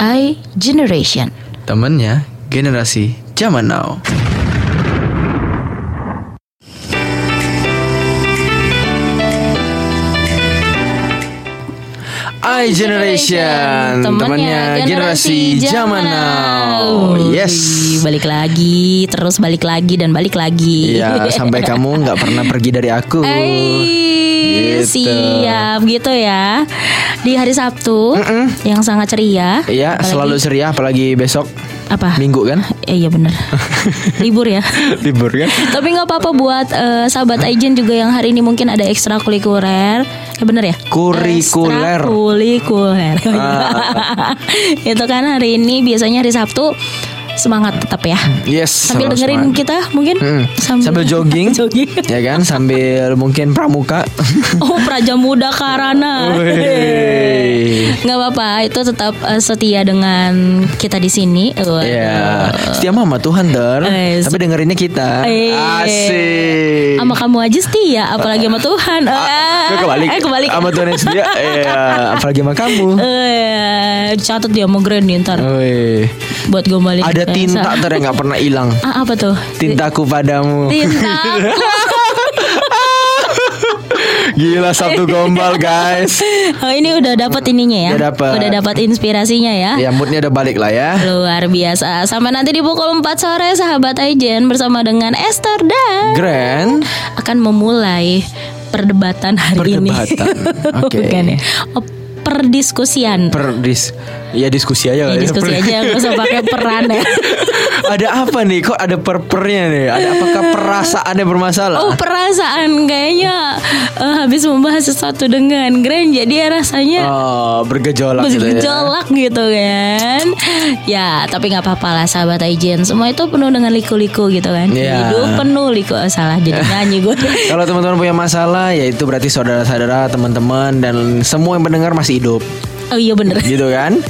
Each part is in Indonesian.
I Generation. Temennya generasi zaman now. I Generation. Temannya generasi zaman now. Yes. Balik lagi, terus balik lagi dan balik lagi. Ya sampai kamu nggak pernah pergi dari aku. Eh, Gitu. siap gitu ya. Di hari Sabtu yang sangat ceria. Iya Apalagi- selalu ceria apalagi besok apa? Minggu kan Eh, iya bener Libur ya. Libur kan Tapi nggak apa-apa buat eh, sahabat Aijen juga yang hari ini mungkin ada ekstrakurikuler. Ya bener ya? Kurikuler. Ekstrakurikuler. Itu kan hari ini biasanya hari Sabtu semangat tetap ya. Yes Sambil dengerin semangat. kita mungkin Mm. Sambil jogging. jogging. Ya kan sambil mungkin pramuka Oh Praja Muda Karana. Nggak apa-apa, itu tetap eh, setia dengan kita di sini. Waduh. Ya Setia mama Tuhan ter Eh, Tapi dengerinnya kita Eh, Asik Sama kamu aja setia, apalagi sama Tuhan. Gue kebalik Eh, kebalik. Sama Tuhan yang setia Iya Apalagi sama kamu Eh, catat dia mau grand nih ntar Wih. buat gombalin. Ada Tinta ter yang gak pernah hilang Ah, apa tuh? Tintaku padamu Tinta. Gila satu gombal guys oh, ini udah dapat ininya ya. Udah dapet. Udah dapat inspirasinya ya. Ya moodnya udah balik lah ya Luar biasa. Sampai nanti di pukul 4 sore sahabat Aijen bersama dengan Esther dan Grand akan memulai perdebatan hari Perdebatan. ini. Oke. Bukan ya. Oh, perdiskusian. Per dis Ya diskusi aja Ya, ya. diskusi Per- aja nggak usah pakai peran ya. Ada apa nih? Kok ada perpernya nih? Ada apakah perasaannya bermasalah? Oh perasaan kayaknya eh, habis membahas sesuatu dengan Grand jadi ya rasanya Oh bergejolak gitu ya. bergejolak gitu kan. Ya tapi nggak apa-apa lah sahabat Aijen. Semua itu penuh dengan liku-liku gitu kan. Iya. hidup penuh liku Oh, salah jadi nyanyi gue Kalau teman-teman punya masalah, ya itu berarti saudara-saudara, teman-teman dan semua yang mendengar masih hidup, oh iya bener gitu kan?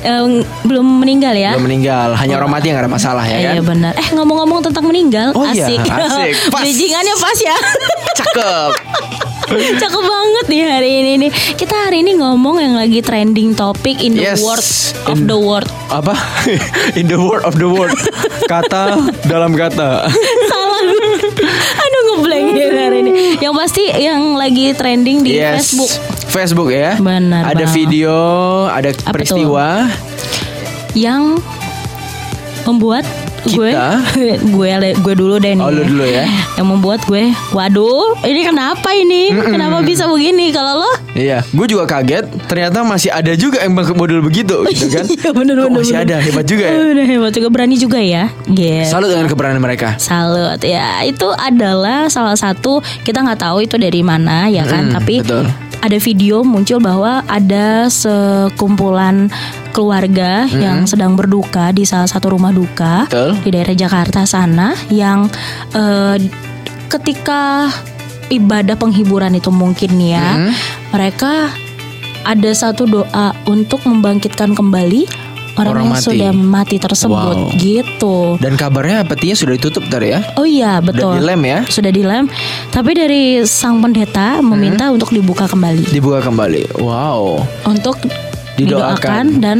Em, belum meninggal ya Belum meninggal, hanya orang mati yang gak ada masalah ya kan? Iya benar. Eh ngomong-ngomong tentang meninggal, Oh iya, asik. asik. Pas. Bridgingannya pas ya. Cakep. Cakep banget nih hari ini nih. Kita hari ini ngomong yang lagi trending topik in the Yes. world of In- the world. Apa? In the word of the word. Kata dalam kata. Salah. Aduh ngeblank ya hari ini. Yang pasti yang lagi trending di Yes. Facebook. Facebook ya. Benar Ada banget. video, ada Apa peristiwa. Yang membuat Kita? gue gue dulu deh nih. Oh, lu dulu ya. Yang membuat gue, waduh, ini kenapa ini? Kenapa bisa begini? Kalau lo Iya, gue juga kaget. Ternyata masih ada juga yang model begitu, gitu kan? Iya bener Kok bener masih bener. ada, hebat juga ya. Udah hebat juga berani juga ya. Gitu. Salut dengan keberanian mereka. Salut ya itu adalah salah satu kita nggak tahu itu dari mana ya kan Mm, tapi betul. ada video muncul bahwa ada sekumpulan keluarga yang sedang berduka di salah satu rumah duka Betul. di daerah Jakarta sana yang eh, ketika ibadah penghiburan itu mungkin ya Mm. mereka ada satu doa untuk membangkitkan kembali orang, Orang yang mati. sudah mati tersebut Wow. gitu. Dan kabarnya petinya sudah ditutup tadi ya. Oh iya betul. Udah dilem ya. Sudah dilem. Tapi dari sang pendeta meminta Hmm. untuk dibuka kembali. Dibuka kembali. Wow. Untuk Didoakan. didoakan dan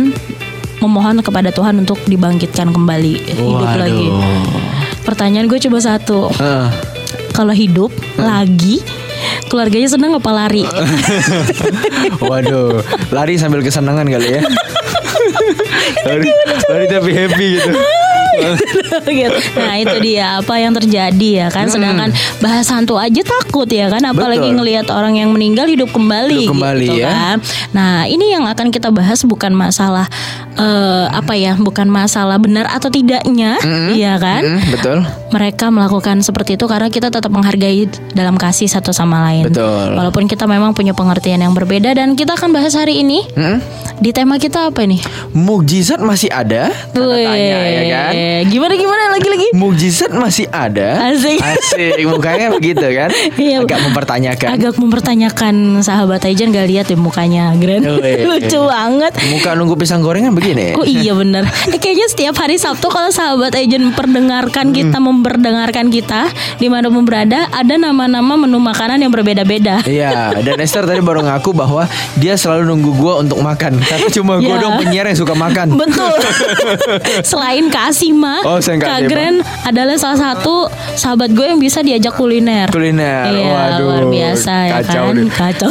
memohon kepada Tuhan untuk dibangkitkan kembali hidup Waduh. lagi. Pertanyaan gue coba satu. Heeh. Kalau hidup lagi keluarganya senang apa lari? Waduh, lari sambil kesenangan kali ya. lari, lari tapi happy gitu. Gitu. Nah itu dia apa yang terjadi ya kan Sedangkan bahas hantu aja takut ya kan Apalagi Hmm. Betul. ngelihat orang yang meninggal hidup kembali, Hidup kembali, gitu ya. kan Nah ini yang akan kita bahas bukan masalah eh, Apa ya Bukan masalah benar atau tidaknya Iya kan Hmm, betul. mereka melakukan seperti itu karena kita tetap menghargai dalam kasih satu sama lain. Betul. Walaupun kita memang punya pengertian yang berbeda dan kita akan bahas hari ini Hmm? Di tema kita apa nih? Mukjizat masih ada? Tanda tanya ya kan? Gimana gimana lagi-lagi? Mukjizat masih ada? Asik. Asik, mukanya begitu kan? Iya. Agak mempertanyakan. Agak mempertanyakan sahabat Aijan gak lihat ya mukanya Grand. Lucu banget Muka nunggu pisang gorengan begini. Oh iya bener eh, Kayaknya setiap hari Sabtu Kalau sahabat Aijan memperdengarkan kita Memperdengarkan kita Di mana pun berada Ada nama-nama menu makanan yang berbeda-beda Iya, dan Esther tadi baru ngaku bahwa dia selalu nunggu gua untuk makan. Karena cuma gue Ya. dong penyiar yang suka makan. Betul. Selain Kak Asima, Oh, Kak. Gren adalah salah satu sahabat gue yang bisa diajak kuliner. Kuliner. Iya, Waduh. luar biasa ya Kacau kan. deh. Kacau.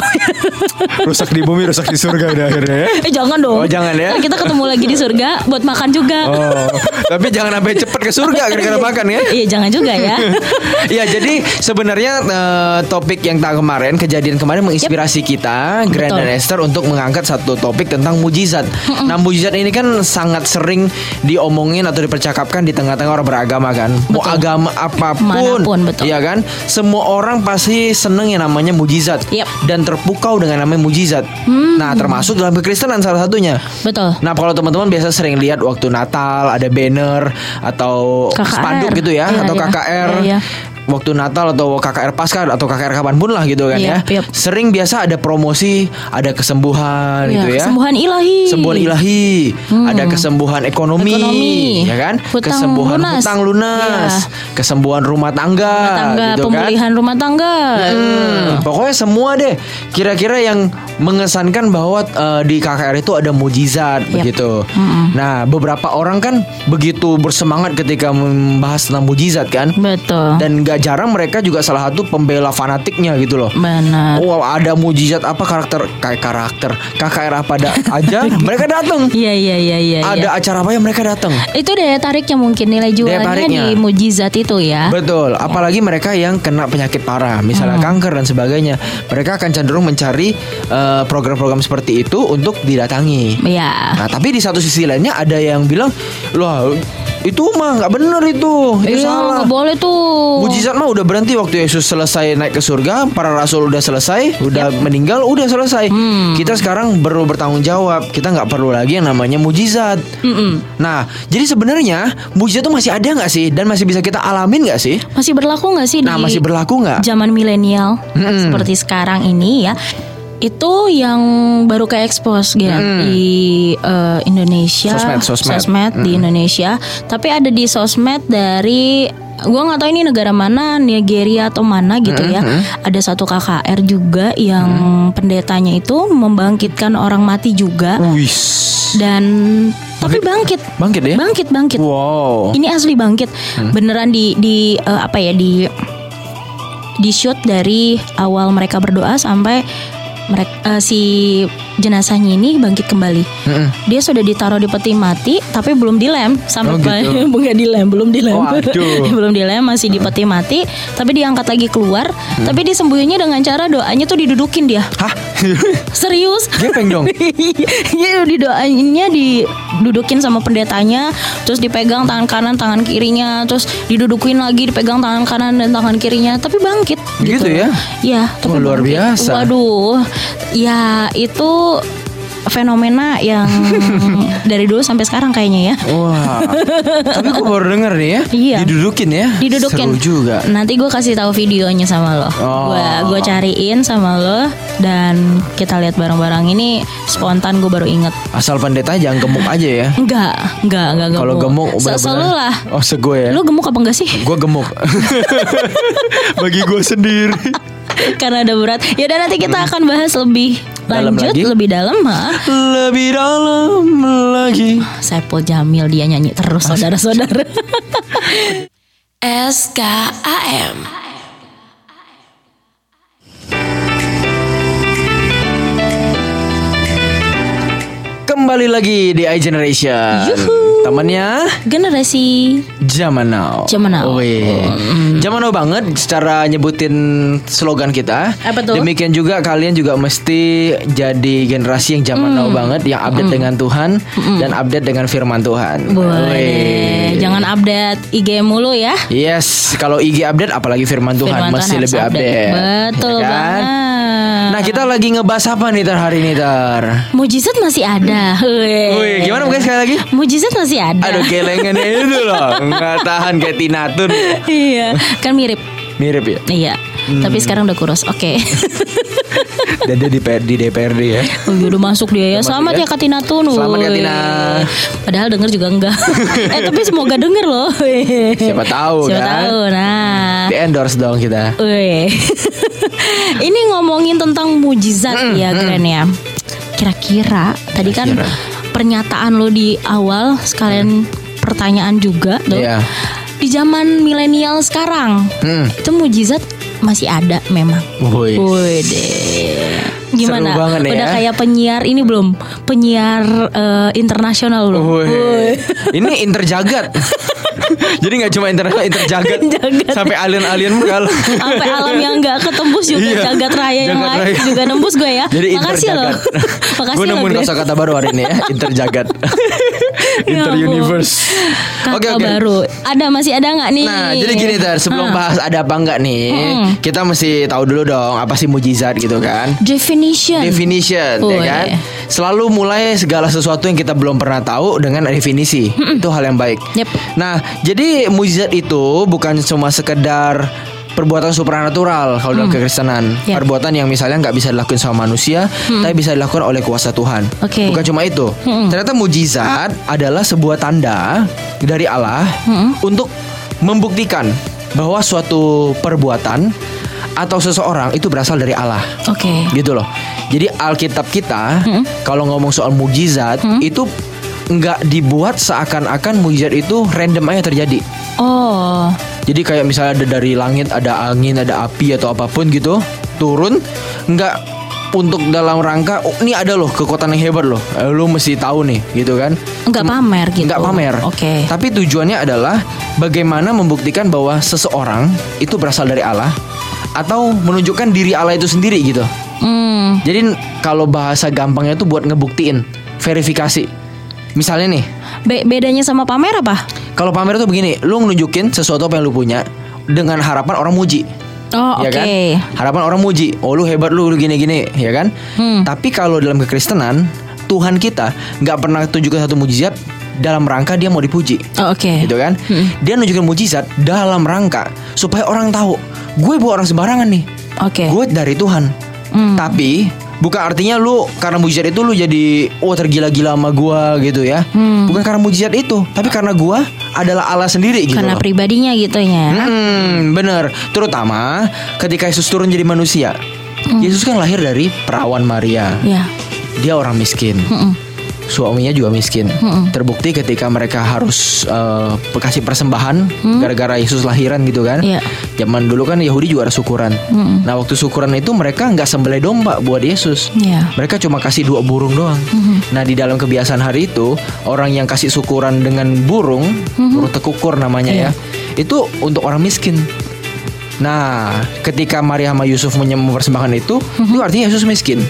Rusak di bumi, rusak di surga udah akhirnya ya. eh jangan dong. Oh, jangan ya. Ntar kita ketemu lagi di surga buat makan juga. Oh, tapi jangan sampai cepet ke surga gara-gara makan ya. Iya jangan juga ya. ya jadi sebenarnya eh, topik yang tak kemarin kejadian kemarin menginspirasi kita Grand Betul. dan Esther untuk mengangkat satu topik tentang mujizat. Nah mujizat ini kan sangat sering diomongin atau dipercakapkan di tengah-tengah orang beragama kan. Mau Betul. agama apa pun, Mana pun, betul. Iya kan. Semua orang pasti seneng yang namanya mujizat Yep. dan terpukau dengan namanya mujizat. Nah termasuk dalam kekristenan salah satunya. Betul. Nah kalau teman-teman biasa sering lihat waktu Natal ada banner atau KKR. spanduk gitu ya Iya, atau iya. KKR Iya, iya. Waktu Natal atau KKR Pasca atau KKR kapan pun lah gitu kan Iya, ya. iya. Sering biasa ada promosi, ada kesembuhan Iya, gitu ya. Kesembuhan ilahi. Kesembuhan ilahi, ada kesembuhan ekonomi, Ekonomi. ya kan? Hutang kesembuhan lunas. hutang lunas, Iya. kesembuhan rumah tangga, Rumah tangga, gitu kan. pemulihan rumah tangga. Hmm, pokoknya semua deh. Kira-kira yang mengesankan bahwa eh, di KKR itu ada mujizat Yap. begitu. Nah, beberapa orang kan begitu bersemangat ketika membahas tentang mujizat kan. Betul. Dan gak jarang mereka juga salah satu pembela fanatiknya gitu loh. Benar. Wow, ada mujizat apa karakter kayak karakter KKR apa ada aja mereka datang. Iya iya iya iya. Ada iya. acara apa yang mereka datang. Itu daya tariknya mungkin nilai jualnya tariknya. di mujizat itu ya. Betul, apalagi mereka yang kena penyakit parah, misalnya kanker dan sebagainya. Mereka akan cenderung mencari eh, program-program seperti itu untuk didatangi. Iya. Nah, tapi di satu sisi lainnya ada yang bilang, "Loh, itu mah nggak bener itu. Itu Iya, salah." nggak boleh tuh. Mujizat mah udah berhenti waktu Yesus selesai naik ke surga, para rasul udah selesai, udah meninggal, udah selesai. Hmm. Kita sekarang perlu bertanggung jawab. Kita nggak perlu lagi yang namanya mujizat. Mm-mm. Nah, jadi sebenarnya mujizat itu masih ada nggak sih dan masih bisa kita alamin nggak sih? Masih berlaku nggak sih Nah, di masih berlaku nggak? zaman milenial Mm-mm. seperti sekarang ini ya? Itu yang baru ke expose ya di eh, Indonesia, Sosmed, sosmed. di Indonesia. Tapi ada di sosmed dari gua nggak tahu ini negara mana, Nigeria atau mana gitu ya. Ada satu KKR juga yang pendetanya itu membangkitkan orang mati juga Wis. dan tapi bangkit, Bangkit ya? bangkit, bangkit. Wow. Ini asli bangkit. Beneran di di eh, apa ya di di shoot dari awal mereka berdoa sampai mereka si jenazahnya ini bangkit kembali. Mm-mm. Dia sudah ditaruh di peti mati tapi belum dilem sampai Oh, gitu. nggak dilem, belum dilem. Oh, belum dilem masih di peti mati tapi diangkat lagi keluar tapi disembuhinnya dengan cara doanya tuh didudukin dia. Hah? Serius? Gepeng dong. Iya di doanya didudukin sama pendetanya, terus dipegang tangan kanan, tangan kirinya, terus didudukin lagi, dipegang tangan kanan dan tangan kirinya, tapi bangkit. Gitu ya? Iya, tapi Wah, luar bangkit. biasa. Waduh, ya itu fenomena yang dari dulu sampai sekarang kayaknya ya. Wah. Tapi gue baru denger nih ya. Iya. Didudukin ya. Didudukin. Seru juga. Nanti gue kasih tahu videonya sama lo. Oh. Gue gue cariin sama lo dan kita lihat bareng-bareng ini spontan gue baru inget. Asal pendeta jangan gemuk aja ya. Enggak, enggak, enggak gemuk. Kalau gemuk Se- Selalu lah. Oh, sego ya. Lu gemuk apa enggak sih? Gue gemuk. Bagi gue sendiri. Karena ada berat. Ya udah nanti kita akan bahas lebih Dalam lanjut, lagi? lebih dalam. Ha? Lebih dalam lagi. Saipul Jamil dia nyanyi terus saudara-saudara. SKAM Kembali lagi di iGeneration. Temannya Generasi Zaman Now. Zaman Now. Wih. Zaman Now banget secara nyebutin slogan kita. Apa tuh? Demikian juga kalian juga mesti jadi generasi yang zaman Mm. now banget yang update dengan Tuhan dan update dengan firman Tuhan. Boleh. Wih. Jangan update IG mulu ya. Yes, kalau IG update apalagi firman Tuhan Firman mesti Tuhan lebih update. Betul Ya kan? banget. Nah, kita lagi ngebahas apa nih Tar hari ini Tar? Mujizat masih ada. Wih. Gimana mungkin sekali lagi? Mujizat masih ada. Aduh, kelengannya itu loh. Nggak tahan kayak Tina Tun. iya, kan mirip. Mirip ya? Iya. Hmm. Tapi sekarang udah kurus. Oke. Dan dia di, DPRD ya. Oh, iya, udah masuk dia ya. Selamat ya. ya Katina Tun. Selamat. Katina. Padahal denger juga enggak. eh tapi semoga denger loh. Siapa tahu Siapa kan? tahu. Nah. Di endorse dong kita. Ini ngomongin tentang mujizat Hmm, ya keren ya. kira-kira tadi kan Kira-kira. pernyataan lo di awal sekalian pertanyaan juga tuh. Iya. Di zaman milenial sekarang, Hmm. itu mujizat masih ada memang. Woi. Woi deh. Gimana? Seru banget Udah ya. kayak penyiar ini belum? Penyiar eh, internasional belum? Woi. Ini interjagat. Jadi nggak cuma internasional, interjagat. Jagat. Sampai alien-alien kalau. Sampai alam yang nggak ketembus juga Iya. jagat raya yang Jagat lain raya. juga nembus gue ya. Jadi Makasih loh. Makasih Gue nemuin kosakata baru hari ini ya, interjagat. Ya Inter universe. Kakak baru. Ada masih ada nggak nih? Nah, jadi gini Tar, sebelum Hah. bahas ada apa enggak nih, kita mesti tahu dulu dong apa sih mujizat gitu kan. Definition. Definition, Oh, ya kan? iya. Selalu mulai segala sesuatu yang kita belum pernah tahu dengan definisi. Itu hal yang baik. Yep. Nah, jadi mujizat itu bukan cuma sekedar perbuatan supranatural kalau dalam kekristenan. Yep. Perbuatan yang misalnya nggak bisa dilakukan sama manusia, tapi bisa dilakukan oleh kuasa Tuhan. Oke. Bukan cuma itu. Ternyata mujizat adalah sebuah tanda dari Allah untuk membuktikan bahwa suatu perbuatan atau seseorang itu berasal dari Allah Oke. gitu loh. Jadi Alkitab kita kalau ngomong soal mujizat itu nggak dibuat seakan-akan mujizat itu random aja terjadi. Oh. Jadi kayak misalnya ada dari langit ada angin ada api atau apa pun gitu turun nggak untuk dalam rangka oh, ini ada loh kekuatan yang hebat loh Eh, lu mesti tahu nih gitu kan Nggak pamer gitu. nggak pamer Oke. tapi tujuannya adalah bagaimana membuktikan bahwa seseorang itu berasal dari Allah atau menunjukkan diri Allah itu sendiri gitu Hmm. jadi kalau bahasa gampangnya tuh buat ngebuktiin verifikasi. Misalnya nih, Be- bedanya sama pamer apa? Kalau pamer tuh begini, lu nunjukin sesuatu apa yang lu punya dengan harapan orang muji. Oh, ya oke. kan? Harapan orang muji. Oh, lu hebat lu, lu gini-gini, ya kan? Hmm. Tapi kalau dalam kekristenan, Tuhan kita nggak pernah tunjukkan satu mujizat dalam rangka dia mau dipuji. Oh, oke. Gitu kan? Dia nunjukin mujizat dalam rangka supaya orang tahu, gue bukan orang sembarangan nih. Oke. Gue dari Tuhan. Hmm. Tapi bukan artinya lu karena mujizat itu lu jadi oh tergila-gila sama gua gitu ya. Hmm. Bukan karena mujizat itu, tapi karena gua adalah Allah sendiri gitu Karena loh. pribadinya gitu ya. Hmm, bener. Terutama ketika Yesus turun jadi manusia. Yesus kan lahir dari perawan Maria. Ya. Dia orang miskin. Mm-mm. Suaminya juga miskin. Mm-mm. Terbukti ketika mereka harus eh, kasih persembahan gara-gara Yesus lahiran gitu kan. Iya. Zaman dulu kan Yahudi juga ada syukuran. Mm-mm. Nah waktu syukuran itu mereka nggak sembelih domba buat Yesus. Iya. Mereka cuma kasih dua burung doang. Nah di dalam kebiasaan hari itu orang yang kasih syukuran dengan burung, burung tekukur namanya ya, itu untuk orang miskin. Nah ketika Maria sama Yusuf mempersembahkan itu, itu artinya Yesus miskin,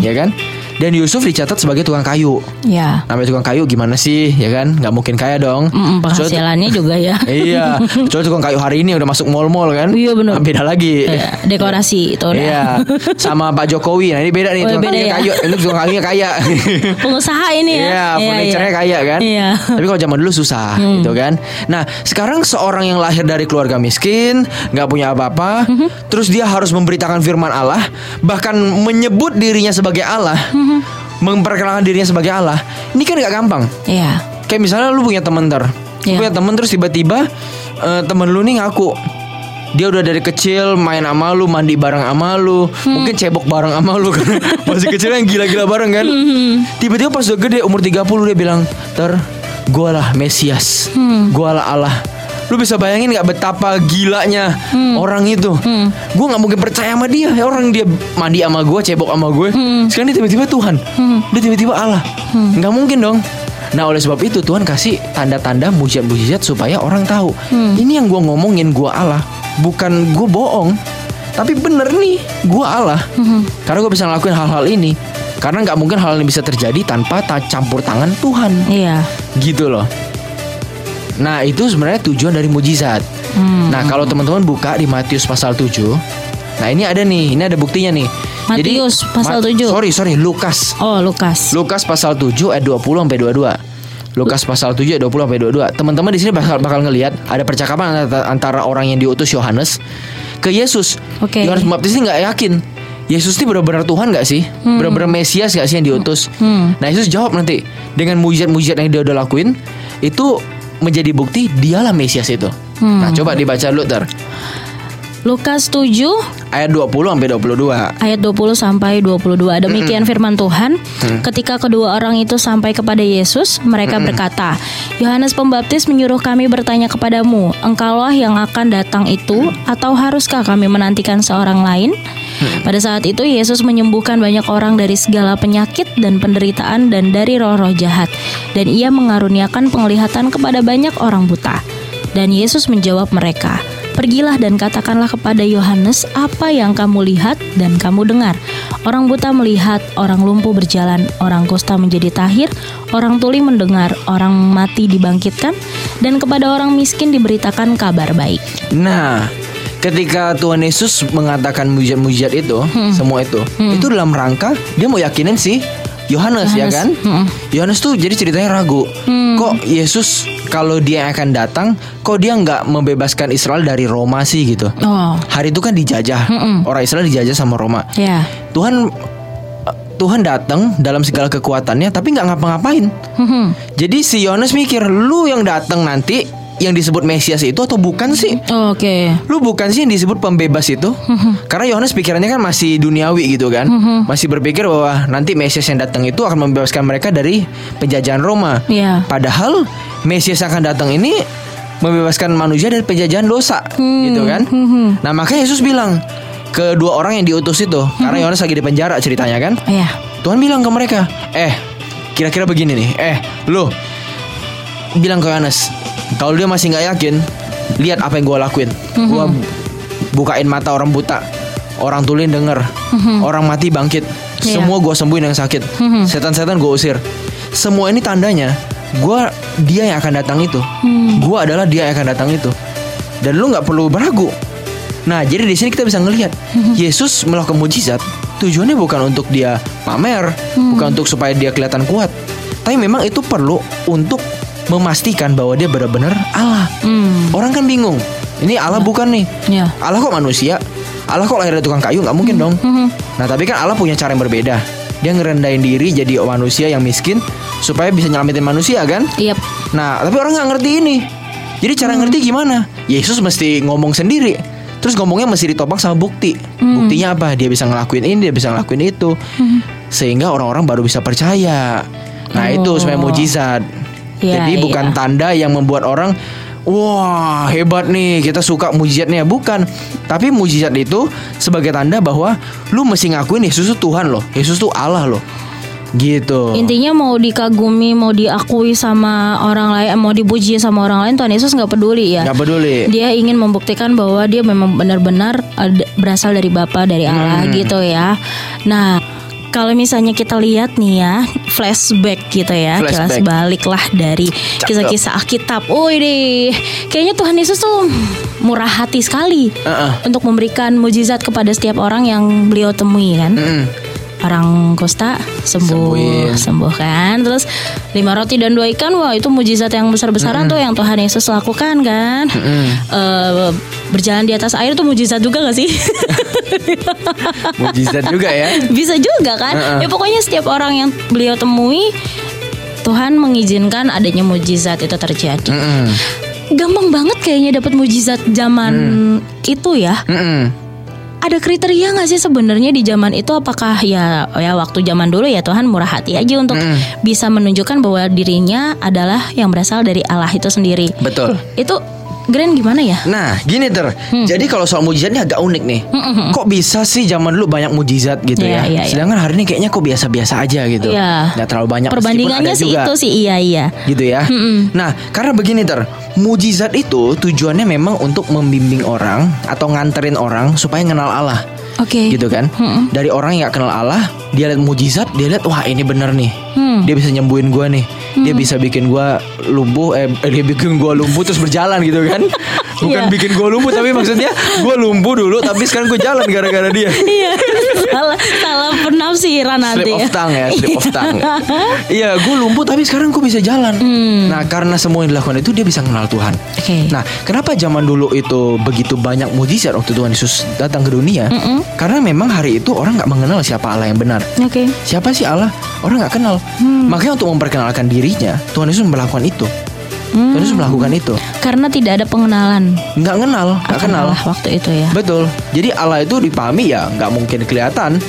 ya kan? Dan Yusuf dicatat sebagai tukang kayu. Ya. Namanya tukang kayu gimana sih, ya kan? Nggak mungkin kaya dong. Mm-mm, Soalnya- penghasilannya juga ya. iya, soalnya tukang kayu hari ini udah masuk mall-mall kan? Iya, bener. Beda lagi. Iya, dekorasi itu udah. Iya, sama Pak Jokowi. Nah ini beda nih, Oh, tukang beda kayunya ya? kaya. Ini tukang kayunya kaya. Pengusaha ini ya. Iya, furniture-nya kaya kan. Iya. Hmm. Tapi kalau zaman dulu susah gitu kan. Nah, sekarang seorang yang lahir dari keluarga miskin, nggak punya apa-apa, Hmm. terus dia harus memberitakan firman Allah, bahkan menyebut dirinya sebagai Allah, Hmm. Memperkenalkan dirinya sebagai Allah. Ini kan nggak gampang. Iya. Kayak misalnya lu punya temen ter, Lu Iya. punya temen terus tiba-tiba eh, temen lu nih ngaku dia udah dari kecil main sama lu, mandi bareng sama lu, Hmm. mungkin cebok bareng sama lu kan. Masih kecil yang gila-gila bareng kan. Hmm. Tiba-tiba pas udah gede umur 30 dia bilang, "Ter, gua lah Mesias. Hmm. Gua lah Allah." Lu bisa bayangin nggak betapa gilanya Hmm. orang itu? Gua nggak mungkin percaya sama dia. Ya orang dia mandi sama gua, cebok sama gue. Hmm. Sekarang dia tiba-tiba Tuhan. Dia tiba-tiba Allah. Nggak mungkin dong. Nah oleh sebab itu Tuhan kasih tanda-tanda mujizat-mujizat supaya orang tahu ini yang gua ngomongin gua Allah, bukan gua bohong, tapi bener nih gua Allah. Karena gue bisa ngelakuin hal-hal ini. Karena nggak mungkin hal ini bisa terjadi tanpa ta- campur tangan Tuhan, Iya. gitu loh. Nah itu sebenarnya tujuan dari mujizat. Nah kalau teman-teman buka di Matius pasal 7 Nah ini ada nih, ini ada buktinya nih. Matius pasal Ma- 7. Sorry, sorry, Lukas. Oh, Lukas. Lukas pasal 7 ayat 20 sampai 22. Lukas pasal 7 ayat 20 sampai 22. Teman-teman di sini bakal bakal ngelihat ada percakapan antara, orang yang diutus Yohanes ke Yesus. Oke. Yohanes Pembaptis ini nggak yakin. Yesus ini benar-benar Tuhan gak sih? Benar-benar Mesias gak sih yang diutus? Hmm. Nah Yesus jawab nanti dengan mujizat-mujizat yang dia udah lakuin itu menjadi bukti dialah Mesias itu. Hmm. Nah coba dibaca dulu ter. Lukas 7 ayat 20 sampai 22. ayat 20 sampai 22. Demikian firman Tuhan. Ketika kedua orang itu sampai kepada Yesus, mereka berkata, "Yohanes Pembaptis menyuruh kami bertanya kepadamu, engkaulah yang akan datang itu atau haruskah kami menantikan seorang lain?" Pada saat itu Yesus menyembuhkan banyak orang dari segala penyakit dan penderitaan dan dari roh-roh jahat, dan ia mengaruniakan penglihatan kepada banyak orang buta. Dan Yesus menjawab mereka, Pergilah dan katakanlah kepada Yohanes apa yang kamu lihat dan kamu dengar. Orang buta melihat, orang lumpuh berjalan, orang kusta menjadi tahir, orang tuli mendengar, orang mati dibangkitkan, dan kepada orang miskin diberitakan kabar baik. Nah, ketika Tuhan Yesus mengatakan mujizat-mujizat itu, Hmm. semua itu, itu dalam rangka dia mau yakinin sih Yohanes ya Yohanes, kan? hmm. Yohanes tuh jadi ceritanya ragu. Kok Yesus kalau dia akan datang, kok dia nggak membebaskan Israel dari Roma sih gitu? Oh, Hari itu kan dijajah, orang Israel dijajah sama Roma. ya. Tuhan Tuhan datang dalam segala kekuatannya, tapi nggak ngapa-ngapain. Hmm. Jadi si Yohanes mikir, lu yang datang nanti yang disebut Mesias itu atau bukan sih? Oke. Lu bukan sih yang disebut pembebas itu? Karena Yohanes pikirannya kan masih duniawi gitu kan. Masih berpikir bahwa nanti Mesias yang datang itu akan membebaskan mereka dari penjajahan Roma. Iya. Padahal Mesias yang akan datang ini membebaskan manusia dari penjajahan dosa, gitu kan? Nah, makanya Yesus bilang ke dua orang yang diutus itu, karena Yohanes lagi di penjara ceritanya kan. Iya. Tuhan bilang ke mereka, "Eh, kira-kira begini nih. Eh, lu bilang ke Yohanes, kalau dia masih nggak yakin, lihat apa yang gue lakuin. Gue bukain mata orang buta, orang tuli denger, orang mati bangkit. Iya. Semua gue sembuhin yang sakit. Setan-setan gue usir. Semua ini tandanya, gue dia yang akan datang itu. Gue adalah dia yang akan datang itu. Dan lu nggak perlu beragu. Nah, jadi di sini kita bisa ngelihat Yesus melakukan mujizat tujuannya bukan untuk dia pamer, bukan untuk supaya dia kelihatan kuat. Tapi memang itu perlu untuk memastikan bahwa dia benar-benar Allah. Hmm. Orang kan bingung. Ini Allah bukan nih. Ya. Allah kok manusia? Allah kok lahir dari tukang kayu? nggak mungkin dong. Mhm. Nah, tapi kan Allah punya cara yang berbeda. Dia ngerendahin diri jadi manusia yang miskin supaya bisa nyelamatin manusia kan? Yep. Nah, tapi orang nggak ngerti ini. Jadi cara ngerti gimana? Yesus mesti ngomong sendiri. Terus ngomongnya mesti ditopang sama bukti. Buktinya apa? Dia bisa ngelakuin ini, dia bisa ngelakuin itu. Sehingga orang-orang baru bisa percaya. Nah, itu Oh. sebenarnya mujizat. Iya, Jadi bukan iya. tanda yang membuat orang Wah hebat nih kita suka mujizatnya Bukan Tapi mujizat itu sebagai tanda bahwa Lu mesti ngakuin Yesus itu Tuhan loh Yesus itu Allah loh Gitu Intinya mau dikagumi, mau diakui sama orang lain, mau dipuji sama orang lain, Tuhan Yesus nggak peduli ya. Gak peduli Dia ingin membuktikan bahwa dia memang benar-benar berasal dari Bapa dari Allah Hmm. gitu ya. Nah, kalau misalnya kita lihat nih ya, flashback gitu ya, Flashback. kilas balik lah dari kisah-kisah Alkitab. Oh ini, kayaknya Tuhan Yesus tuh murah hati sekali Heeh. untuk memberikan mujizat kepada setiap orang yang beliau temui kan. Mm-mm. Orang kusta sembuh, Sembuhin. sembuh kan. Terus lima roti dan dua ikan, wah itu mujizat yang besar-besaran tuh yang Tuhan Yesus lakukan kan. Eh, berjalan di atas air tuh mujizat juga gak sih? Mujizat juga ya Bisa juga kan? Ya pokoknya setiap orang yang beliau temui Tuhan mengizinkan adanya mujizat itu terjadi. Mm-mm. Gampang banget kayaknya dapat mujizat zaman itu ya. Mm-mm. Ada kriteria nggak sih sebenarnya di zaman itu? Apakah ya ya waktu zaman dulu ya Tuhan murah hati aja untuk bisa menunjukkan bahwa dirinya adalah yang berasal dari Allah itu sendiri. Betul. Itu Grand gimana ya? Nah gini ter Hmm. Jadi kalau soal mujizatnya agak unik nih Kok bisa sih zaman dulu banyak mujizat gitu Iya, ya iya, iya. Sedangkan hari ini kayaknya kok biasa-biasa aja gitu Iya. Nggak terlalu banyak Perbandingannya sih juga. itu sih iya iya. gitu ya. Nah, karena begini ter, mujizat itu tujuannya memang untuk membimbing orang atau nganterin orang supaya kenal Allah, Oke. gitu kan? Dari orang yang gak kenal Allah, dia lihat mujizat, dia lihat wah ini bener nih, Hmm. dia bisa nyembuhin gua nih, dia bisa bikin gua lumpuh, eh eh, dia bikin gua lumpuh terus berjalan gitu kan? Bukan Iya. bikin gua lumpuh tapi maksudnya gua lumpuh dulu tapi sekarang gua jalan gara-gara dia. Iya. salah salah penafsiran nanti. Slip of tongue ya, slip of tongue. Iya, gue lumpuh tapi sekarang gue bisa jalan. Nah, karena semua yang dilakukan itu dia bisa kenal Tuhan. Oke. Nah, kenapa zaman dulu itu begitu banyak mujizat waktu Tuhan Yesus datang ke dunia? Karena memang hari itu orang nggak mengenal siapa Allah yang benar. Oke. Siapa sih Allah? Orang nggak kenal. Makanya untuk memperkenalkan dirinya, Tuhan Yesus melakukan itu. Hmm. Tuhan Yesus melakukan itu. Karena tidak ada pengenalan Nggak kenal, nggak kenal. Allah waktu itu ya. Betul. Jadi Allah itu dipahami ya nggak mungkin kelihatan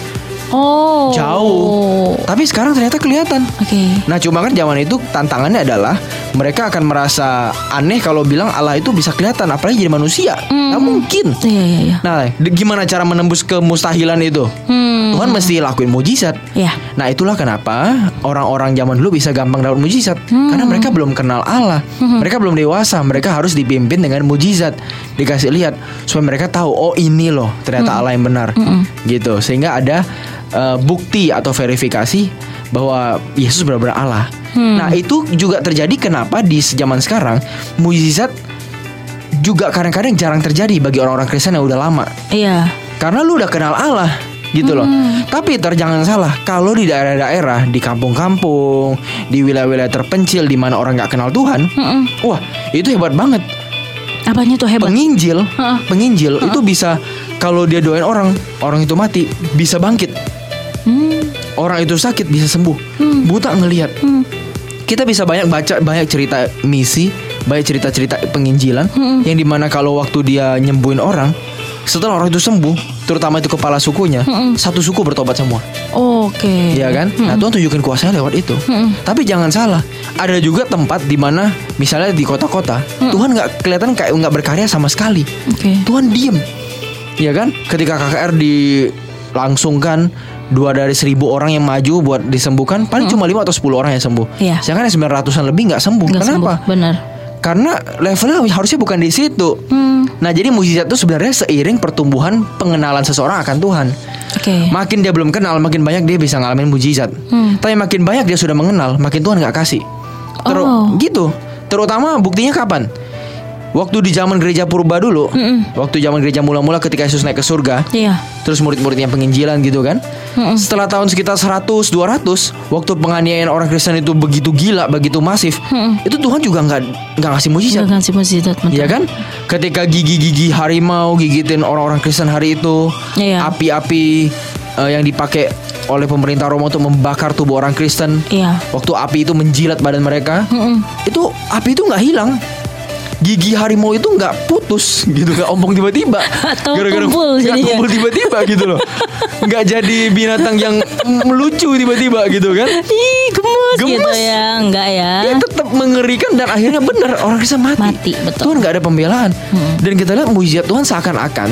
Oh. jauh. Tapi sekarang ternyata kelihatan. Oke. Nah cuma kan zaman itu tantangannya adalah mereka akan merasa aneh kalau bilang Allah itu bisa kelihatan apalagi jadi manusia. Nggak mungkin. Iya iya iya. Nah gimana cara menembus kemustahilan itu? Hmm. Tuhan mesti lakuin mujizat. Ya. Nah itulah kenapa orang-orang zaman dulu bisa gampang dapat mujizat. Karena mereka belum kenal Allah. Mereka belum dewasa. Mereka harus dipimpin dengan mujizat. Dikasih lihat Supaya mereka tahu Oh ini loh ternyata Allah yang benar. Gitu. Sehingga ada eh, bukti atau verifikasi Bahwa Yesus benar-benar Allah. Nah itu juga terjadi kenapa di zaman sekarang Mujizat juga kadang-kadang jarang terjadi bagi orang-orang Kristen yang udah lama. Iya. karena lu udah kenal Allah gitu loh. Tapi ter jangan salah, kalau di daerah-daerah, di kampung-kampung, di wilayah-wilayah terpencil di mana orang nggak kenal Tuhan, Mm-mm. wah itu hebat banget. Apanya tuh hebat? Penginjil, Heeh. penginjil itu bisa kalau dia doain orang, orang itu mati bisa bangkit. Hmm. Orang itu sakit bisa sembuh. Buta ngelihat. Hmm. Kita bisa banyak baca banyak cerita misi, banyak cerita-cerita penginjilan yang di mana kalau waktu dia nyembuhin orang, setelah orang itu sembuh, terutama itu kepala sukunya, satu suku bertobat semua. Oke. Iya kan? Nah Tuhan tunjukin kuasanya lewat itu. Tapi jangan salah, ada juga tempat di mana misalnya di kota-kota, Tuhan nggak kelihatan kayak nggak berkarya sama sekali. Oke. Tuhan diem, Iya kan? Ketika KKR dilangsungkan dua dari seribu orang yang maju buat disembuhkan, paling cuma lima atau 10 orang yang sembuh. Iya. Sedangkan yang 900-an lebih nggak sembuh. Nggak Kenapa? sembuh, Benar. Karena levelnya harusnya bukan di situ. Hmm. Nah, jadi mujizat itu sebenarnya seiring pertumbuhan pengenalan seseorang akan Tuhan. Oke. Makin dia belum kenal, makin banyak dia bisa ngalamin mujizat. Hmm. Tapi makin banyak dia sudah mengenal, makin Tuhan nggak kasih. Teru- Oh. gitu. Terutama buktinya kapan? Waktu di zaman gereja purba dulu, Mm-mm. waktu zaman gereja mula-mula ketika Yesus naik ke surga, Iya. terus murid-muridnya penginjilan gitu kan. Mm-mm. Setelah tahun sekitar 100 200, waktu penganiayaan orang Kristen itu begitu gila, begitu masif, Mm-mm. itu Tuhan juga nggak nggak ngasih mujizat. Jangan sih mujizat betul. Iya kan? Ketika gigi-gigi harimau gigitin orang-orang Kristen hari itu, Iya. api-api eh, yang dipakai oleh pemerintah Roma untuk membakar tubuh orang Kristen, Iya. waktu api itu menjilat badan mereka, Mm-mm. itu api itu nggak hilang. Gigi harimau itu nggak putus gitu nggak ompong tiba-tiba Atau kumpul nggak kumpul tiba-tiba gitu loh nggak jadi binatang yang melucu tiba-tiba gitu kan Ih, gemes, gitu Gemes. ya. Enggak ya. ya tetap mengerikan dan akhirnya benar orang Kristen mati. Mati, betul. Tuhan nggak ada pembelaan. Dan kita lihat mujizat Tuhan seakan-akan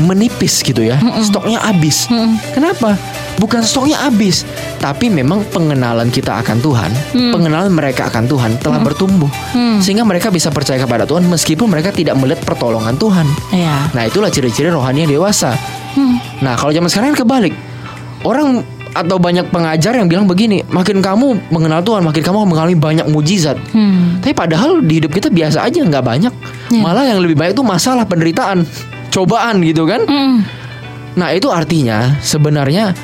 menipis gitu ya. Stoknya habis. Kenapa? Bukan stoknya habis, tapi memang pengenalan kita akan Tuhan, pengenalan mereka akan Tuhan telah bertumbuh. Sehingga mereka bisa percaya kepada Tuhan meskipun mereka tidak melihat pertolongan Tuhan. Iya. Nah, itulah ciri-ciri rohani yang dewasa. Hmm. Nah, kalau zaman sekarang kan kebalik. Orang atau banyak pengajar yang bilang begini, makin kamu mengenal Tuhan, makin kamu mengalami banyak mujizat. Hmm. Tapi padahal di hidup kita biasa aja, nggak banyak. Iya. Malah yang lebih banyak itu masalah penderitaan, cobaan gitu kan. Mm. Nah, itu artinya sebenarnya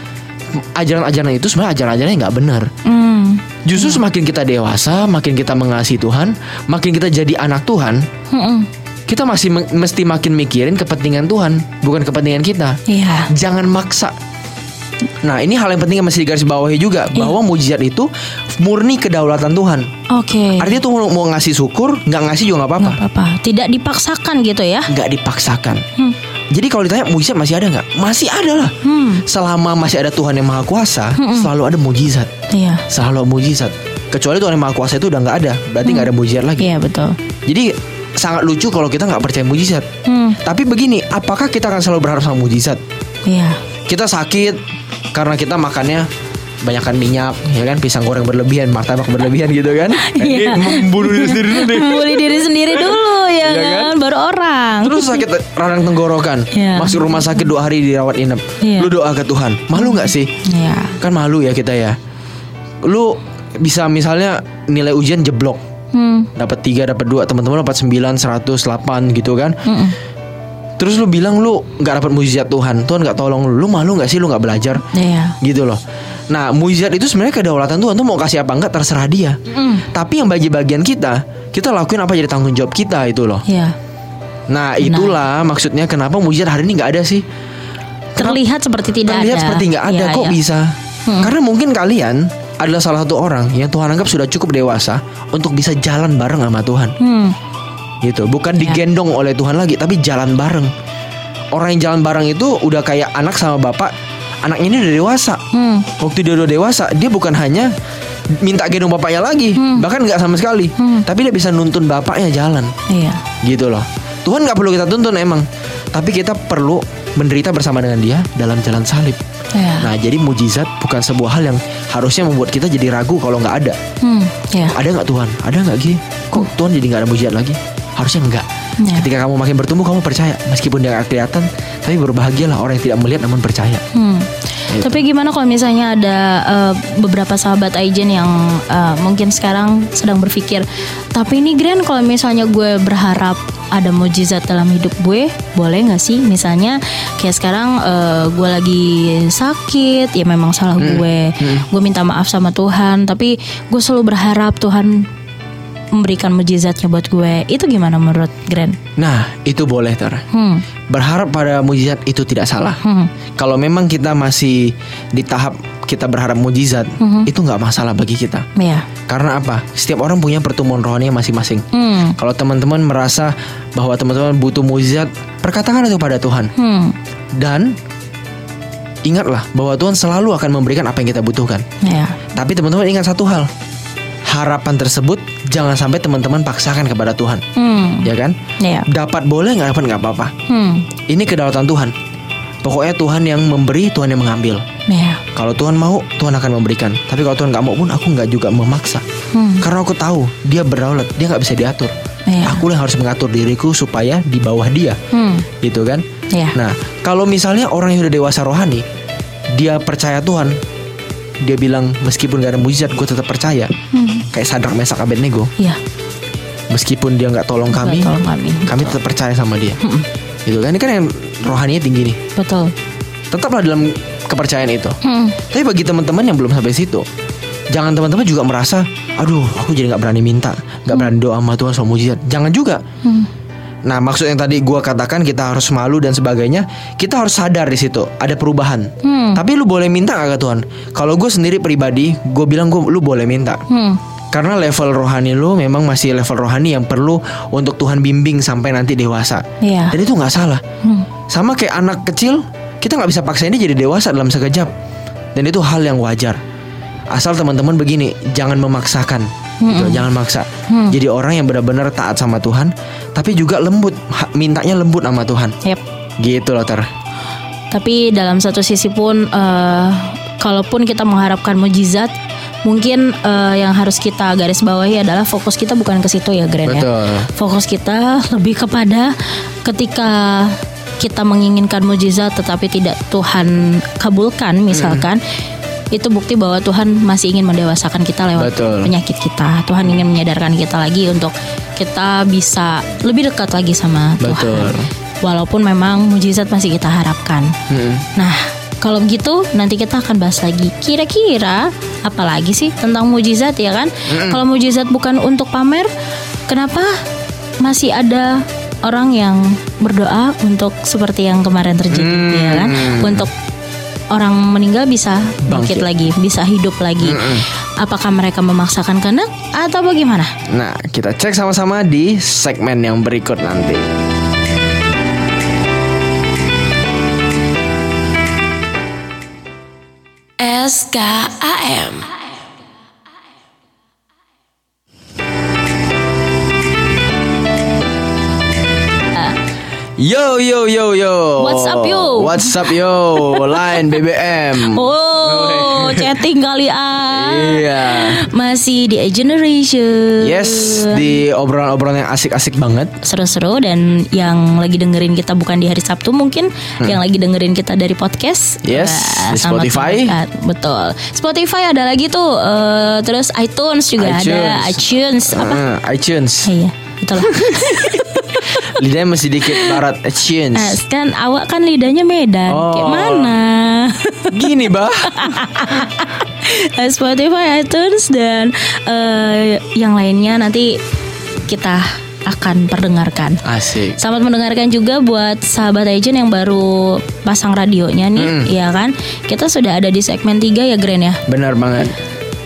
ajaran-ajaran itu sebenarnya ajaran-ajaran yang nggak benar. Mm. Justru semakin kita dewasa, makin kita mengasihi Tuhan, makin kita jadi anak Tuhan, Mm-mm. kita masih me- mesti makin mikirin kepentingan Tuhan, bukan kepentingan kita. Iya. jangan maksa. Nah ini hal yang penting yang mesti digarisbawahi juga bahwa mujizat itu murni kedaulatan Tuhan. Oke. Artinya tuh mau, mau ngasih syukur, nggak ngasih juga nggak apa-apa, apa-apa. Tidak dipaksakan gitu ya. nggak dipaksakan. Hmm. Jadi kalau ditanya mujizat masih ada nggak? Masih ada lah. Hmm. Selama masih ada Tuhan yang maha kuasa, selalu ada mujizat, Iya. selalu ada mujizat. Kecuali Tuhan yang maha kuasa itu udah nggak ada, berarti nggak ada mujizat lagi. Iya betul. Jadi sangat lucu kalau kita nggak percaya mujizat. Hmm. Tapi begini, apakah kita akan selalu berharap sama mujizat? Iya. kita sakit karena kita makannya banyakkan minyak ya kan pisang goreng berlebihan martabak berlebihan gitu kan Iya. Ini membunuh diri sendiri dulu deh Membuli diri sendiri dulu ya Iya kan? kan? Baru orang. terus sakit radang tenggorokan Iya. masuk rumah sakit dua hari dirawat inap Iya. lu doa ke Tuhan malu nggak sih Iya. kan malu ya kita ya lu bisa misalnya nilai ujian jeblok Hmm. dapat tiga dapat dua teman-teman dapat 9 100 8 gitu kan Mm-mm. Terus lu bilang lu nggak dapat mujizat Tuhan Tuhan nggak tolong lu lu malu nggak sih lu nggak belajar Iya. gitu loh. Nah, mujizat itu sebenarnya kedaulatan Tuhan tuh mau kasih apa enggak terserah dia. Mm. Tapi yang bagi bagian kita, kita lakuin apa jadi tanggung jawab kita itu loh. Iya. Nah, itulah maksudnya kenapa mujizat hari ini nggak ada sih? Terlihat seperti tidak Terlihat ada. seperti nggak ada Iya, kok iya. bisa. Karena mungkin kalian adalah salah satu orang yang Tuhan anggap sudah cukup dewasa untuk bisa jalan bareng sama Tuhan. Hmm. Gitu, bukan Ya. digendong oleh Tuhan lagi, tapi jalan bareng. Orang yang jalan bareng itu udah kayak anak sama bapak. Anaknya ini udah dewasa. Hmm. Waktu dia udah dewasa, dia bukan hanya minta gendong bapaknya lagi, Hmm. bahkan nggak sama sekali. Hmm. Tapi dia bisa nuntun bapaknya jalan, Iya. gitu loh. Tuhan nggak perlu kita tuntun emang, tapi kita perlu menderita bersama dengan Dia dalam jalan salib. Iya. Nah, jadi mujizat bukan sebuah hal yang harusnya membuat kita jadi ragu kalau nggak ada. Hmm. Iya. Ada nggak Tuhan? Ada nggak Gi? Kok Tuhan jadi nggak ada mujizat lagi? Harusnya enggak. Ya. Ketika kamu makin bertumbuh, kamu percaya meskipun dia nggak kelihatan, tapi berbahagialah orang yang tidak melihat namun percaya. Hmm. Gitu. Tapi gimana kalau misalnya ada eh, beberapa sahabat Aijen yang eh, mungkin sekarang sedang berpikir, tapi ini Grand kalau misalnya gue berharap ada mujizat dalam hidup gue, boleh nggak sih? Misalnya kayak sekarang eh, gue lagi sakit, ya memang salah gue, gue minta maaf sama Tuhan, tapi gue selalu berharap Tuhan memberikan mujizatnya buat gue. Itu gimana menurut Grand? Nah, itu boleh ter. Hmm. Berharap pada mujizat itu tidak salah. Hmm. Kalau memang kita masih di tahap kita berharap mujizat, Mhm. itu nggak masalah bagi kita. Ya. Karena apa? Setiap orang punya pertumbuhan rohani masing-masing. Hmm. Kalau teman-teman merasa bahwa teman-teman butuh mujizat, perkatakan itu pada Tuhan. Hmm. Dan ingatlah bahwa Tuhan selalu akan memberikan apa yang kita butuhkan. Ya. Tapi teman-teman ingat satu hal. Harapan tersebut jangan sampai teman-teman paksakan kepada Tuhan. Hmm. Ya kan? Ya. Dapat boleh nggak dapat nggak apa-apa. Hmm. Ini kedaulatan Tuhan. Pokoknya Tuhan yang memberi, Tuhan yang mengambil. Ya. Kalau Tuhan mau, Tuhan akan memberikan. Tapi kalau Tuhan nggak mau pun, aku nggak juga memaksa. Hmm. Karena aku tahu dia berdaulat, dia nggak bisa diatur. Iya. Aku yang harus mengatur diriku supaya di bawah dia, Hmm. gitu kan? Ya. Nah, kalau misalnya orang yang udah dewasa rohani, dia percaya Tuhan, dia bilang meskipun gak ada mujizat, gue tetap percaya. Hmm. Kayak Sadrak Mesak Abednego, Ya. meskipun dia nggak tolong kami, Nggak tolong kami. kami tetap percaya sama dia. Mm-mm. Gitu kan? Ini kan yang rohaninya tinggi nih. Betul. Tetaplah dalam kepercayaan itu. Hmm. Tapi bagi teman-teman yang belum sampai situ, jangan teman-teman juga merasa, aduh, aku jadi nggak berani minta, nggak berani doa sama Tuhan soal mujizat. Jangan juga. Hmm. Nah, maksud yang tadi gua katakan kita harus malu dan sebagainya, kita harus sadar di situ ada perubahan. Hmm. Tapi lu boleh minta gak ke Tuhan? Kalau gue sendiri pribadi, gue bilang gue lu boleh minta. Hmm. Karena level rohani lu memang masih level rohani yang perlu untuk Tuhan bimbing sampai nanti dewasa. Iya. Dan itu nggak salah. Hmm. Sama kayak anak kecil, kita nggak bisa paksain dia jadi dewasa dalam sekejap. Dan itu hal yang wajar. Asal teman-teman begini, jangan memaksakan. Gitu, jangan maksa. Hmm. Jadi orang yang benar-benar taat sama Tuhan, tapi juga lembut, mintanya lembut sama Tuhan. Yep. Gitu loh ter. Tapi dalam satu sisi pun, eh, kalaupun kita mengharapkan mujizat, mungkin eh, yang harus kita garis bawahi adalah fokus kita bukan ke situ ya, Gren ya. Betul. Fokus kita lebih kepada ketika kita menginginkan mujizat tetapi tidak Tuhan kabulkan misalkan itu bukti bahwa Tuhan masih ingin mendewasakan kita lewat Betul. penyakit kita. Tuhan ingin menyadarkan kita lagi untuk kita bisa lebih dekat lagi sama Betul. Tuhan. Walaupun memang mujizat masih kita harapkan. Mm-mm. Nah, kalau begitu nanti kita akan bahas lagi. Kira-kira apalagi sih tentang mujizat ya kan? Kalau mujizat bukan untuk pamer, kenapa masih ada orang yang berdoa untuk seperti yang kemarin terjadi Hmm. ya kan? Untuk orang meninggal bisa bangkit Bangkit. lagi, bisa hidup lagi. Apakah mereka memaksakan kehendak atau bagaimana? Nah, kita cek sama-sama di segmen yang berikut nanti. SKAM Yo yo yo yo. What's up, yo? What's up yo? Line BBM. Oh, chatting kali ah. Iya. Masih di A Generation. Yes, di obrolan-obrolan yang asik-asik banget. seru-seru dan yang lagi dengerin kita bukan di hari Sabtu mungkin yang lagi dengerin kita dari podcast Hmm. Yes, Wah, di selamat Spotify. mendengar. betul Spotify ada lagi tuh eh, terus iTunes juga ada iTunes apa Ah, iTunes. iya betul Lidahnya masih dikit barat iTunes. Eh, kan awak kan lidahnya Medan Oh. kayak mana Gini, Bah. Eh, Spotify iTunes dan eh, yang lainnya nanti kita akan perdengarkan Asik. Selamat mendengarkan juga buat sahabat agent yang baru pasang radionya nih, Mm. ya kan? Kita sudah ada di segmen 3 ya, Gren ya. Benar banget.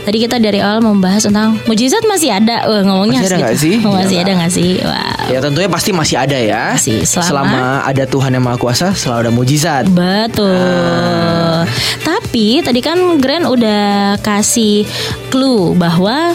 Tadi kita dari awal membahas tentang mujizat masih ada. Wah, ngomongnya Masih ada asli. nggak sih? Oh, masih Iya. ada nggak sih? Wow. Ya tentunya pasti masih ada ya. Masih, selama- ada Tuhan yang Maha Kuasa, selalu ada mujizat. Betul. Tapi tadi kan Grand udah kasih clue bahwa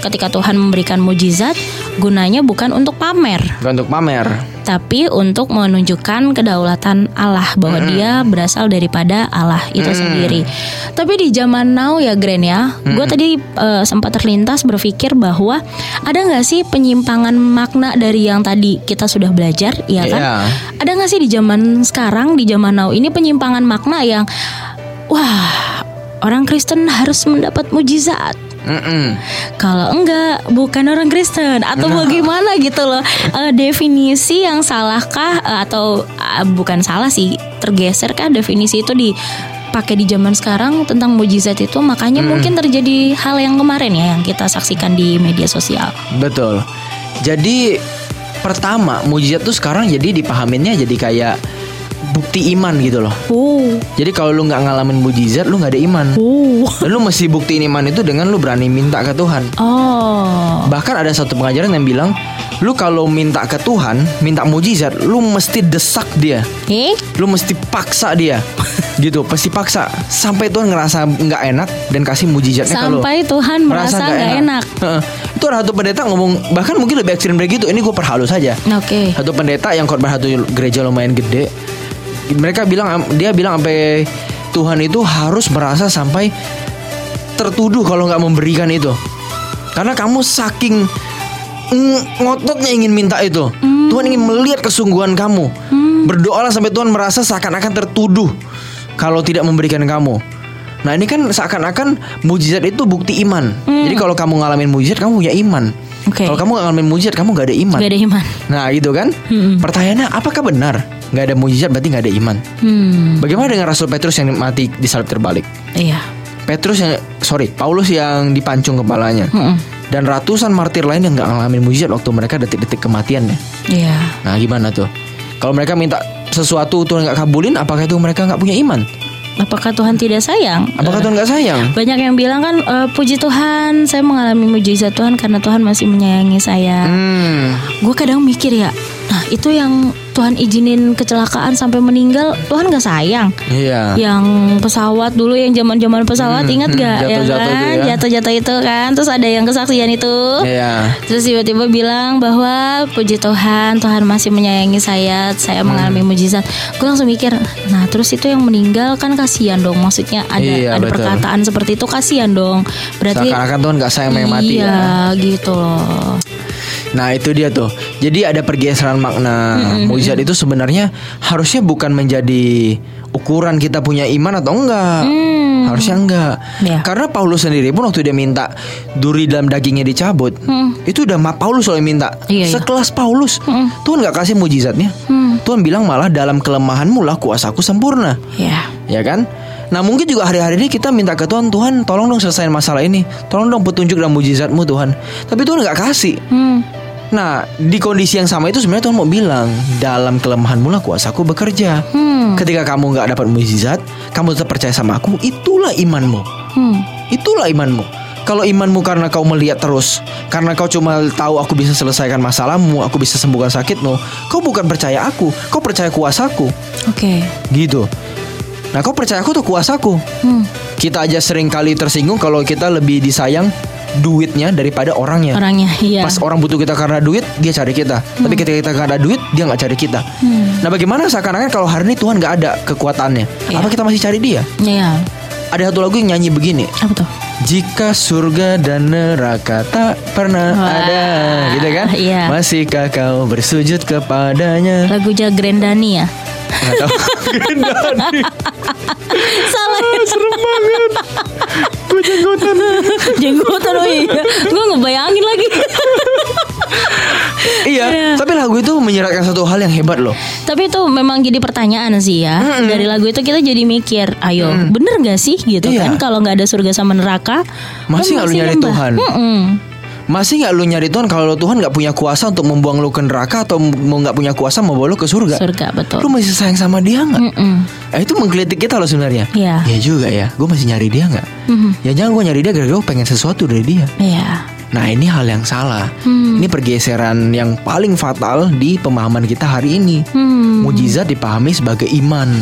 ketika Tuhan memberikan mujizat gunanya bukan untuk pamer, Bukan untuk pamer. tapi untuk menunjukkan kedaulatan Allah bahwa dia berasal daripada Allah itu sendiri. Tapi di zaman now ya Grand ya, gue tadi eh, sempat terlintas berpikir bahwa ada nggak sih penyimpangan makna dari yang tadi kita sudah belajar, ya kan? Iya. Ada nggak sih di zaman sekarang, di zaman now ini penyimpangan makna yang wah orang Kristen harus mendapat mujizat. Mm-mm. Kalau enggak, bukan orang Kristen atau bagaimana gitu loh. Eh, definisi yang salahkah eh, atau eh, bukan salah sih, tergeser kah definisi itu dipakai di zaman sekarang tentang mujizat itu makanya mungkin terjadi hal yang kemarin ya yang kita saksikan di media sosial. Betul. Jadi pertama mujizat tuh sekarang jadi dipahaminnya jadi kayak bukti iman gitu loh. Oh, Jadi kalau lu nggak ngalamin mujizat, lu nggak ada iman. oh, Dan lu mesti buktiin iman itu dengan lu berani minta ke Tuhan. oh, Bahkan ada satu pengajaran yang bilang, lu kalau minta ke Tuhan, minta mujizat, lu mesti desak dia. eh, Lu mesti paksa dia. gitu, pasti paksa sampai Tuhan ngerasa nggak enak dan kasih mujizatnya ke lu. sampai Tuhan merasa nggak enak. Heeh. Itu ada satu pendeta ngomong bahkan mungkin lebih ekstrim dari gitu. Ini gue perhalus saja. Oke. Satu pendeta yang khotbah satu gereja lumayan gede. Mereka bilang dia bilang sampai Tuhan itu harus merasa sampai tertuduh kalau nggak memberikan itu. Karena kamu saking ng- ngototnya ingin minta itu. Tuhan ingin melihat kesungguhan kamu. Berdoalah sampai Tuhan merasa seakan-akan tertuduh kalau tidak memberikan kamu. Nah ini kan seakan-akan mujizat itu bukti iman. Jadi kalau kamu ngalamin mujizat kamu punya iman. Oke. Kalau kamu nggak ngalamin mujizat kamu nggak ada iman. Gak ada iman. Nah gitu kan Mm-mm. Pertanyaannya apakah benar nggak ada mujizat berarti nggak ada iman Hmm, Bagaimana dengan Rasul Petrus yang mati di salib terbalik iya. Petrus yang sorry Paulus yang dipancung kepalanya Mm-mm. Dan ratusan martir lain yang nggak ngalamin mujizat Waktu mereka detik-detik kematiannya Iya. Nah gimana tuh Kalau mereka minta sesuatu Tuhan nggak kabulin Apakah itu mereka nggak punya iman Apakah Tuhan tidak sayang? Apakah Tuhan nggak sayang Banyak yang bilang kan "Eh, puji Tuhan saya mengalami mujizat Tuhan karena Tuhan masih menyayangi saya. Hmm Gue kadang mikir ya, nah itu yang Tuhan izinin kecelakaan sampai meninggal Tuhan gak sayang. Iya Yang pesawat dulu yang zaman-zaman pesawat Hmm, ingat hmm, gak? ya jatuh-jatuh kan? itu ya. Jatuh-jatuh itu kan. Terus ada yang kesaksian itu. Iya Terus tiba-tiba bilang bahwa puji Tuhan, Tuhan masih menyayangi saya, saya Hmm. mengalami mujizat. Gue langsung mikir, nah terus itu yang meninggal kan kasihan dong. Maksudnya ada Iya, ada betul. perkataan seperti itu kasihan dong. Berarti Seakan-akan Tuhan nggak sayang yang mati iya, ya gitu loh. Nah itu dia tuh Jadi ada pergeseran makna Mujizat itu sebenarnya Harusnya bukan menjadi Ukuran kita punya iman atau enggak Hmm. Harusnya enggak Ya. Karena Paulus sendiri pun Waktu dia minta Duri dalam dagingnya dicabut Hmm. Itu udah ma Paulus soalnya minta Iya, iya. Sekelas Paulus Tuhan nggak kasih mujizatnya Hmm. Tuhan bilang malah dalam kelemahanmu lah kuasaku sempurna Ya. Ya kan Nah mungkin juga hari-hari ini kita minta ke Tuhan Tuhan tolong dong selesaiin masalah ini Tolong dong petunjuk dan mujizatmu Tuhan Tapi Tuhan nggak kasih Hmm. Nah, di kondisi yang sama itu sebenarnya Tuhan mau bilang, dalam kelemahanmu lah kuasaku bekerja. Hmm. Ketika kamu nggak dapat mujizat, kamu tetap percaya sama aku, itulah imanmu. Hmm. Itulah imanmu. Kalau imanmu karena kau melihat terus, karena kau cuma tahu aku bisa selesaikan masalahmu, aku bisa sembuhkan sakitmu, kau bukan percaya aku, kau percaya kuasaku. Oke. Gitu. Nah, kau percaya aku tuh kuasaku. Hmm. Kita aja sering kali tersinggung kalau kita lebih disayang duitnya daripada orangnya. Orangnya, iya. Pas orang butuh kita karena duit, dia cari kita. Tapi ketika kita nggak ada duit, dia nggak cari kita. Hmm. Nah, bagaimana seakan-akan kalau hari ini Tuhan nggak ada kekuatannya? Iya. Apa kita masih cari dia? Iya. Ada satu lagu yang nyanyi begini. Apa tuh? Jika surga dan neraka tak pernah Wah, ada, gitu kan? iya. Masihkah kau bersujud kepadanya? Lagu Jagrendani ya? Salah ya. Serem banget. Gue jenggotan. Jenggotan oh iya. Gue ngebayangin lagi. iya, Iya. tapi lagu itu menyeratkan satu hal yang hebat loh. Tapi itu memang jadi pertanyaan sih ya. Dari lagu itu kita jadi mikir, ayo bener gak sih gitu Iya. kan? Kalau nggak ada surga sama neraka, Masih kan nggak lu nyari. Tuhan? Mm-mm. Masih nggak lu nyari Tuhan kalau Tuhan nggak punya kuasa untuk membuang lu ke neraka atau mau nggak punya kuasa membawa lu ke surga? Surga betul. Lu masih sayang sama dia nggak? Mm-mm. Eh, itu menggelitik kita loh sebenarnya. Iya. Ya juga ya. Gue masih nyari dia nggak? Mhm. Ya jangan gue nyari dia gara-gara gue pengen sesuatu dari dia. Iya. Nah ini hal yang salah. Hmm. Ini pergeseran yang paling fatal di pemahaman kita hari ini. Hmm. Mujizat dipahami sebagai iman.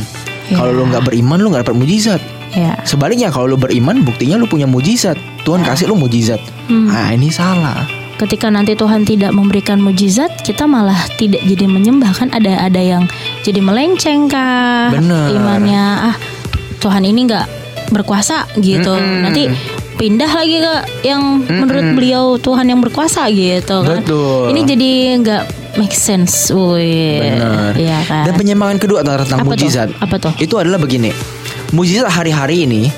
Ya. Kalau lu nggak beriman lu nggak dapat mujizat. Ya. Sebaliknya kalau lu beriman buktinya lu punya mujizat. Tuhan kasih lu mujizat. Hmm. Nah ini salah. Ketika nanti Tuhan tidak memberikan mujizat, kita malah tidak jadi menyembah kan ada ada yang jadi melenceng kah Bener. imannya ah Tuhan ini nggak berkuasa gitu. Mm-mm. Nanti pindah lagi ke yang menurut beliau Tuhan yang berkuasa gitu kan. Betul. Ini jadi nggak make sense. Wih. Benar. Iya kan. Dan penyembangan kedua tentang Apa tuh? mujizat. Apa tuh? Itu adalah begini. Mujizat hari-hari ini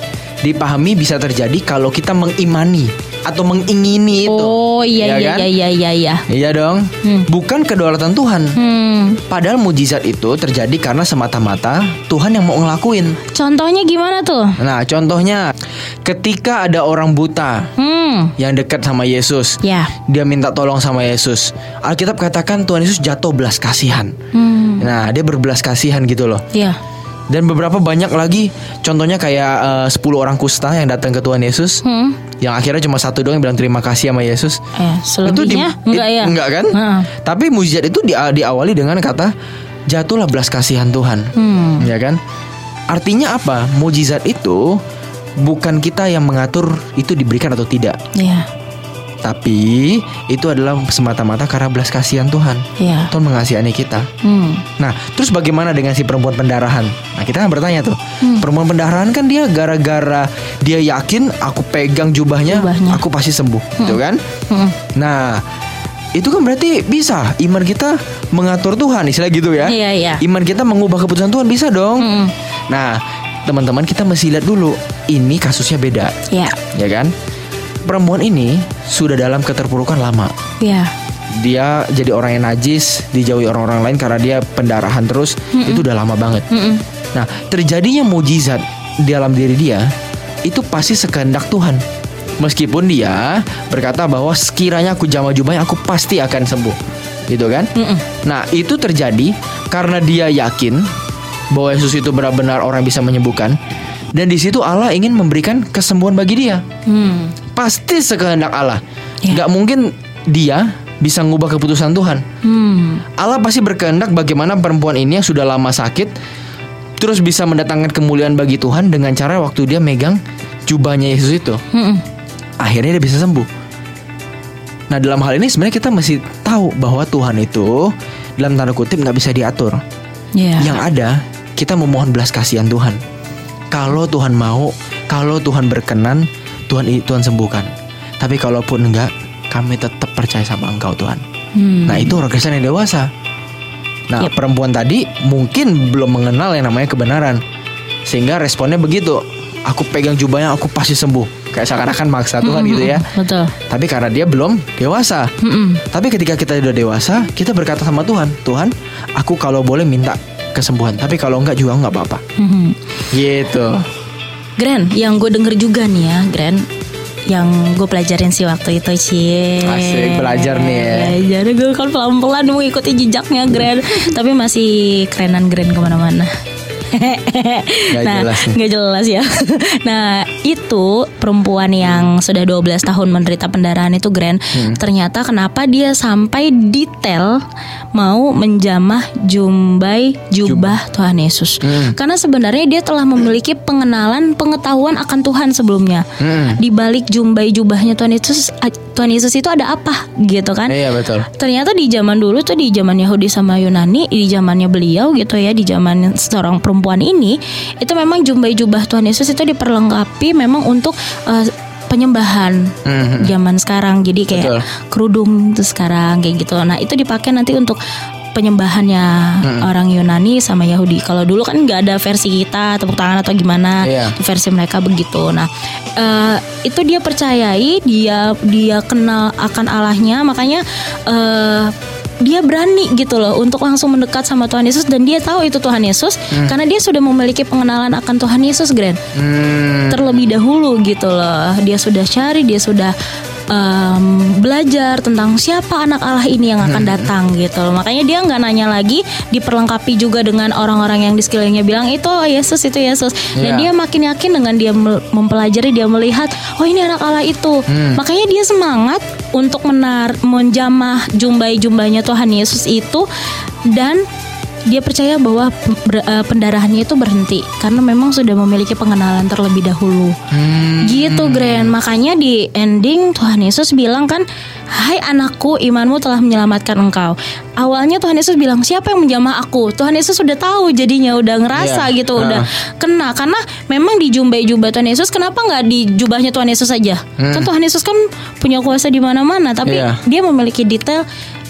dipahami bisa terjadi kalau kita mengimani atau mengingini itu. Oh iya iya kan? iya iya iya iya. Iya dong. Hmm. Bukan kedaulatan Tuhan. Hmm. Padahal mujizat itu terjadi karena semata-mata Tuhan yang mau ngelakuin. Contohnya gimana tuh? Nah, contohnya ketika ada orang buta Hmm. yang dekat sama Yesus, Ya. dia minta tolong sama Yesus. Alkitab katakan Tuhan Yesus jatuh belas kasihan. Hmm. Nah, dia berbelas kasihan gitu loh. Ya. Dan beberapa banyak lagi contohnya kayak eh, 10 orang kusta yang datang ke Tuhan Yesus Hmm. yang akhirnya cuma satu doang yang bilang terima kasih sama Yesus. Eh, selebihnya di- enggak ya? Enggak kan? Heeh. Tapi mujizat itu di, diawali dengan kata jatuhlah belas kasihan Tuhan. Hmm. Ya kan? Artinya apa? Mujizat itu bukan kita yang mengatur itu diberikan atau tidak, Ya. Tapi itu adalah semata-mata karena belas kasihan Tuhan. Ya. Tuhan mengasihani kita. Hmm. Nah, terus bagaimana dengan si perempuan pendarahan? Nah, kita kan bertanya tuh. Hmm. Perempuan pendarahan kan dia gara-gara dia yakin aku pegang jubahnya, Jubahnya. aku pasti sembuh, gitu kan? Hmm. Nah, itu kan berarti bisa iman kita mengatur Tuhan, istilah gitu ya. Iya, iya. Iman kita mengubah keputusan Tuhan bisa dong. Hmm. Nah, teman-teman kita mesti lihat dulu. Ini kasusnya beda, Ya. ya kan? Perempuan ini sudah dalam keterpurukan lama. Ya. Dia jadi orang yang najis, dijauhi orang-orang lain karena dia pendarahan terus. Itu udah lama banget. Mm-mm. Nah, terjadinya mujizat di dalam diri dia itu pasti sekehendak Tuhan. Meskipun dia berkata bahwa sekiranya aku jamah jubahnya aku pasti akan sembuh. Gitu kan? Mm-mm. Nah, itu terjadi karena dia yakin bahwa Yesus itu benar-benar orang yang bisa menyembuhkan dan di situ Allah ingin memberikan kesembuhan bagi dia. Hmm. Pasti sekehendak Allah. Ya. Nggak mungkin dia bisa ngubah keputusan Tuhan. Hmm. Allah pasti berkehendak bagaimana perempuan ini yang sudah lama sakit terus bisa mendatangkan kemuliaan bagi Tuhan dengan cara waktu dia megang jubahnya Yesus itu. Mm-mm. Akhirnya dia bisa sembuh. Nah dalam hal ini sebenarnya kita mesti tahu bahwa Tuhan itu dalam tanda kutip nggak bisa diatur. Ya. Yang ada kita memohon belas kasihan Tuhan. Kalau Tuhan mau, kalau Tuhan berkenan, Tuhan Tuhan sembuhkan. Tapi kalaupun enggak, kami tetap percaya sama Engkau Tuhan. Hmm. Nah itu orang Kristen yang dewasa. Nah Yep. perempuan tadi mungkin belum mengenal yang namanya kebenaran, sehingga responnya begitu. Aku pegang jubahnya, aku pasti sembuh. Kayak seakan-akan maksa Tuhan gitu ya. Betul. Tapi karena dia belum dewasa. Mm-mm. Tapi ketika kita sudah dewasa, kita berkata sama Tuhan, Tuhan, aku kalau boleh minta kesembuhan. Tapi kalau enggak juga enggak apa-apa. Mhm. Gitu. Grand, yang gue denger juga nih ya, Grand yang gue pelajarin sih waktu itu sih Asik, belajar nih ya. Belajar. Gue kan pelan-pelan mau ikuti jejaknya Grand Tapi masih kerenan Grand ke mana-mana Gak nah, jelas nih. nggak jelas ya. nah, itu perempuan yang sudah 12 tahun menderita pendarahan itu Grand. Hmm. Ternyata kenapa dia sampai detail mau menjamah jumbai jubah Tuhan Yesus. Hmm. Karena sebenarnya dia telah memiliki pengenalan, pengetahuan akan Tuhan sebelumnya. Hmm. Di balik jumbai jubahnya Tuhan Yesus, Tuhan Yesus itu ada apa gitu kan? Iya betul. Ternyata di zaman dulu tuh di zaman Yahudi sama Yunani, di zamannya beliau gitu ya, di zaman seorang perempuan ini, itu memang jumbai jubah Tuhan Yesus itu diperlengkapi memang untuk eh, penyembahan Mhm. zaman sekarang. Jadi kayak Betul. kerudung itu sekarang kayak gitu. Nah, itu dipakai nanti untuk penyembahannya Hmm. orang Yunani sama Yahudi. Kalau dulu kan nggak ada versi kita tepuk tangan atau gimana, Iya. versi mereka begitu. Nah, eh, itu dia percayai, dia dia kenal akan Allahnya, makanya eh, dia berani gitu loh untuk langsung mendekat sama Tuhan Yesus dan dia tahu itu Tuhan Yesus karena dia sudah memiliki pengenalan akan Tuhan Yesus, Grand Hmm. terlebih dahulu gitu loh. Dia sudah cari, dia sudah em, belajar tentang siapa anak Allah ini yang akan datang gitu loh. Makanya dia nggak nanya lagi, diperlengkapi juga dengan orang-orang yang di sekelilingnya bilang itu oh, Yesus itu Yesus. Dan Iya. dia makin yakin dengan dia mempelajari, dia melihat oh ini anak Allah itu. Makanya dia semangat untuk menar menjamah jumbai-jumbainya Tuhan Yesus itu dan dia percaya bahwa ber- eh, pendarahannya itu berhenti karena memang sudah memiliki pengenalan terlebih dahulu. Hmm. Gitu Grand Makanya di ending Tuhan Yesus bilang kan Hai anakku imanmu telah menyelamatkan engkau Awalnya Tuhan Yesus bilang Siapa yang menjamah aku Tuhan Yesus sudah tahu jadinya Udah ngerasa Iya. gitu Ah. Udah kena Karena memang di jubah-jubah Tuhan Yesus Kenapa nggak di jubahnya Tuhan Yesus saja Kan Tuhan Yesus kan punya kuasa di mana-mana Tapi Hmm. Iya. dia memiliki detail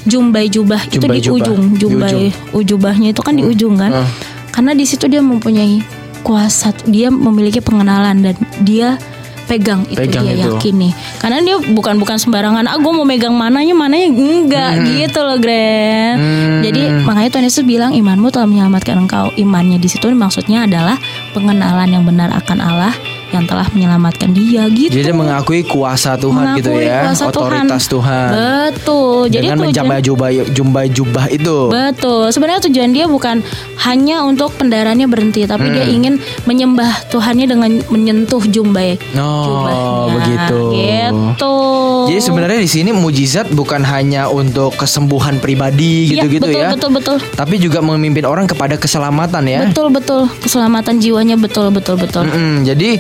Jumbai jubah itu di ujung Di Jumbai ujubahnya itu kan di ujung kan? Ah. Karena di situ dia mempunyai kuasa Dia memiliki pengenalan Dan dia pegang itu Pegang dia itu. yakin nih karena dia bukan bukan sembarangan ah gue mau megang mananya mananya enggak gitu loh Gren. Hmm. jadi makanya Tuhan Yesus bilang imanmu telah menyelamatkan engkau. Imannya di situ maksudnya adalah pengenalan yang benar akan Allah yang telah menyelamatkan dia gitu Jadi dia mengakui kuasa Tuhan gitu Mengakui ya, kuasa otoritas Tuhan. betul jadi Dengan tujuan- menjamah jubah jumbai jubah itu. Betul. Sebenarnya tujuan dia bukan hanya untuk pendarahannya berhenti, tapi dia Hmm. ingin menyembah Tuhannya dengan menyentuh jumbai. Oh, jubahnya. begitu. Gitu. Jadi sebenarnya di sini mujizat bukan hanya untuk kesembuhan pribadi Iya, gitu-gitu betul, ya. Betul, betul. Tapi juga memimpin orang kepada keselamatan ya. Betul, betul. Keselamatan jiwanya betul, betul, betul. Mm-mm, jadi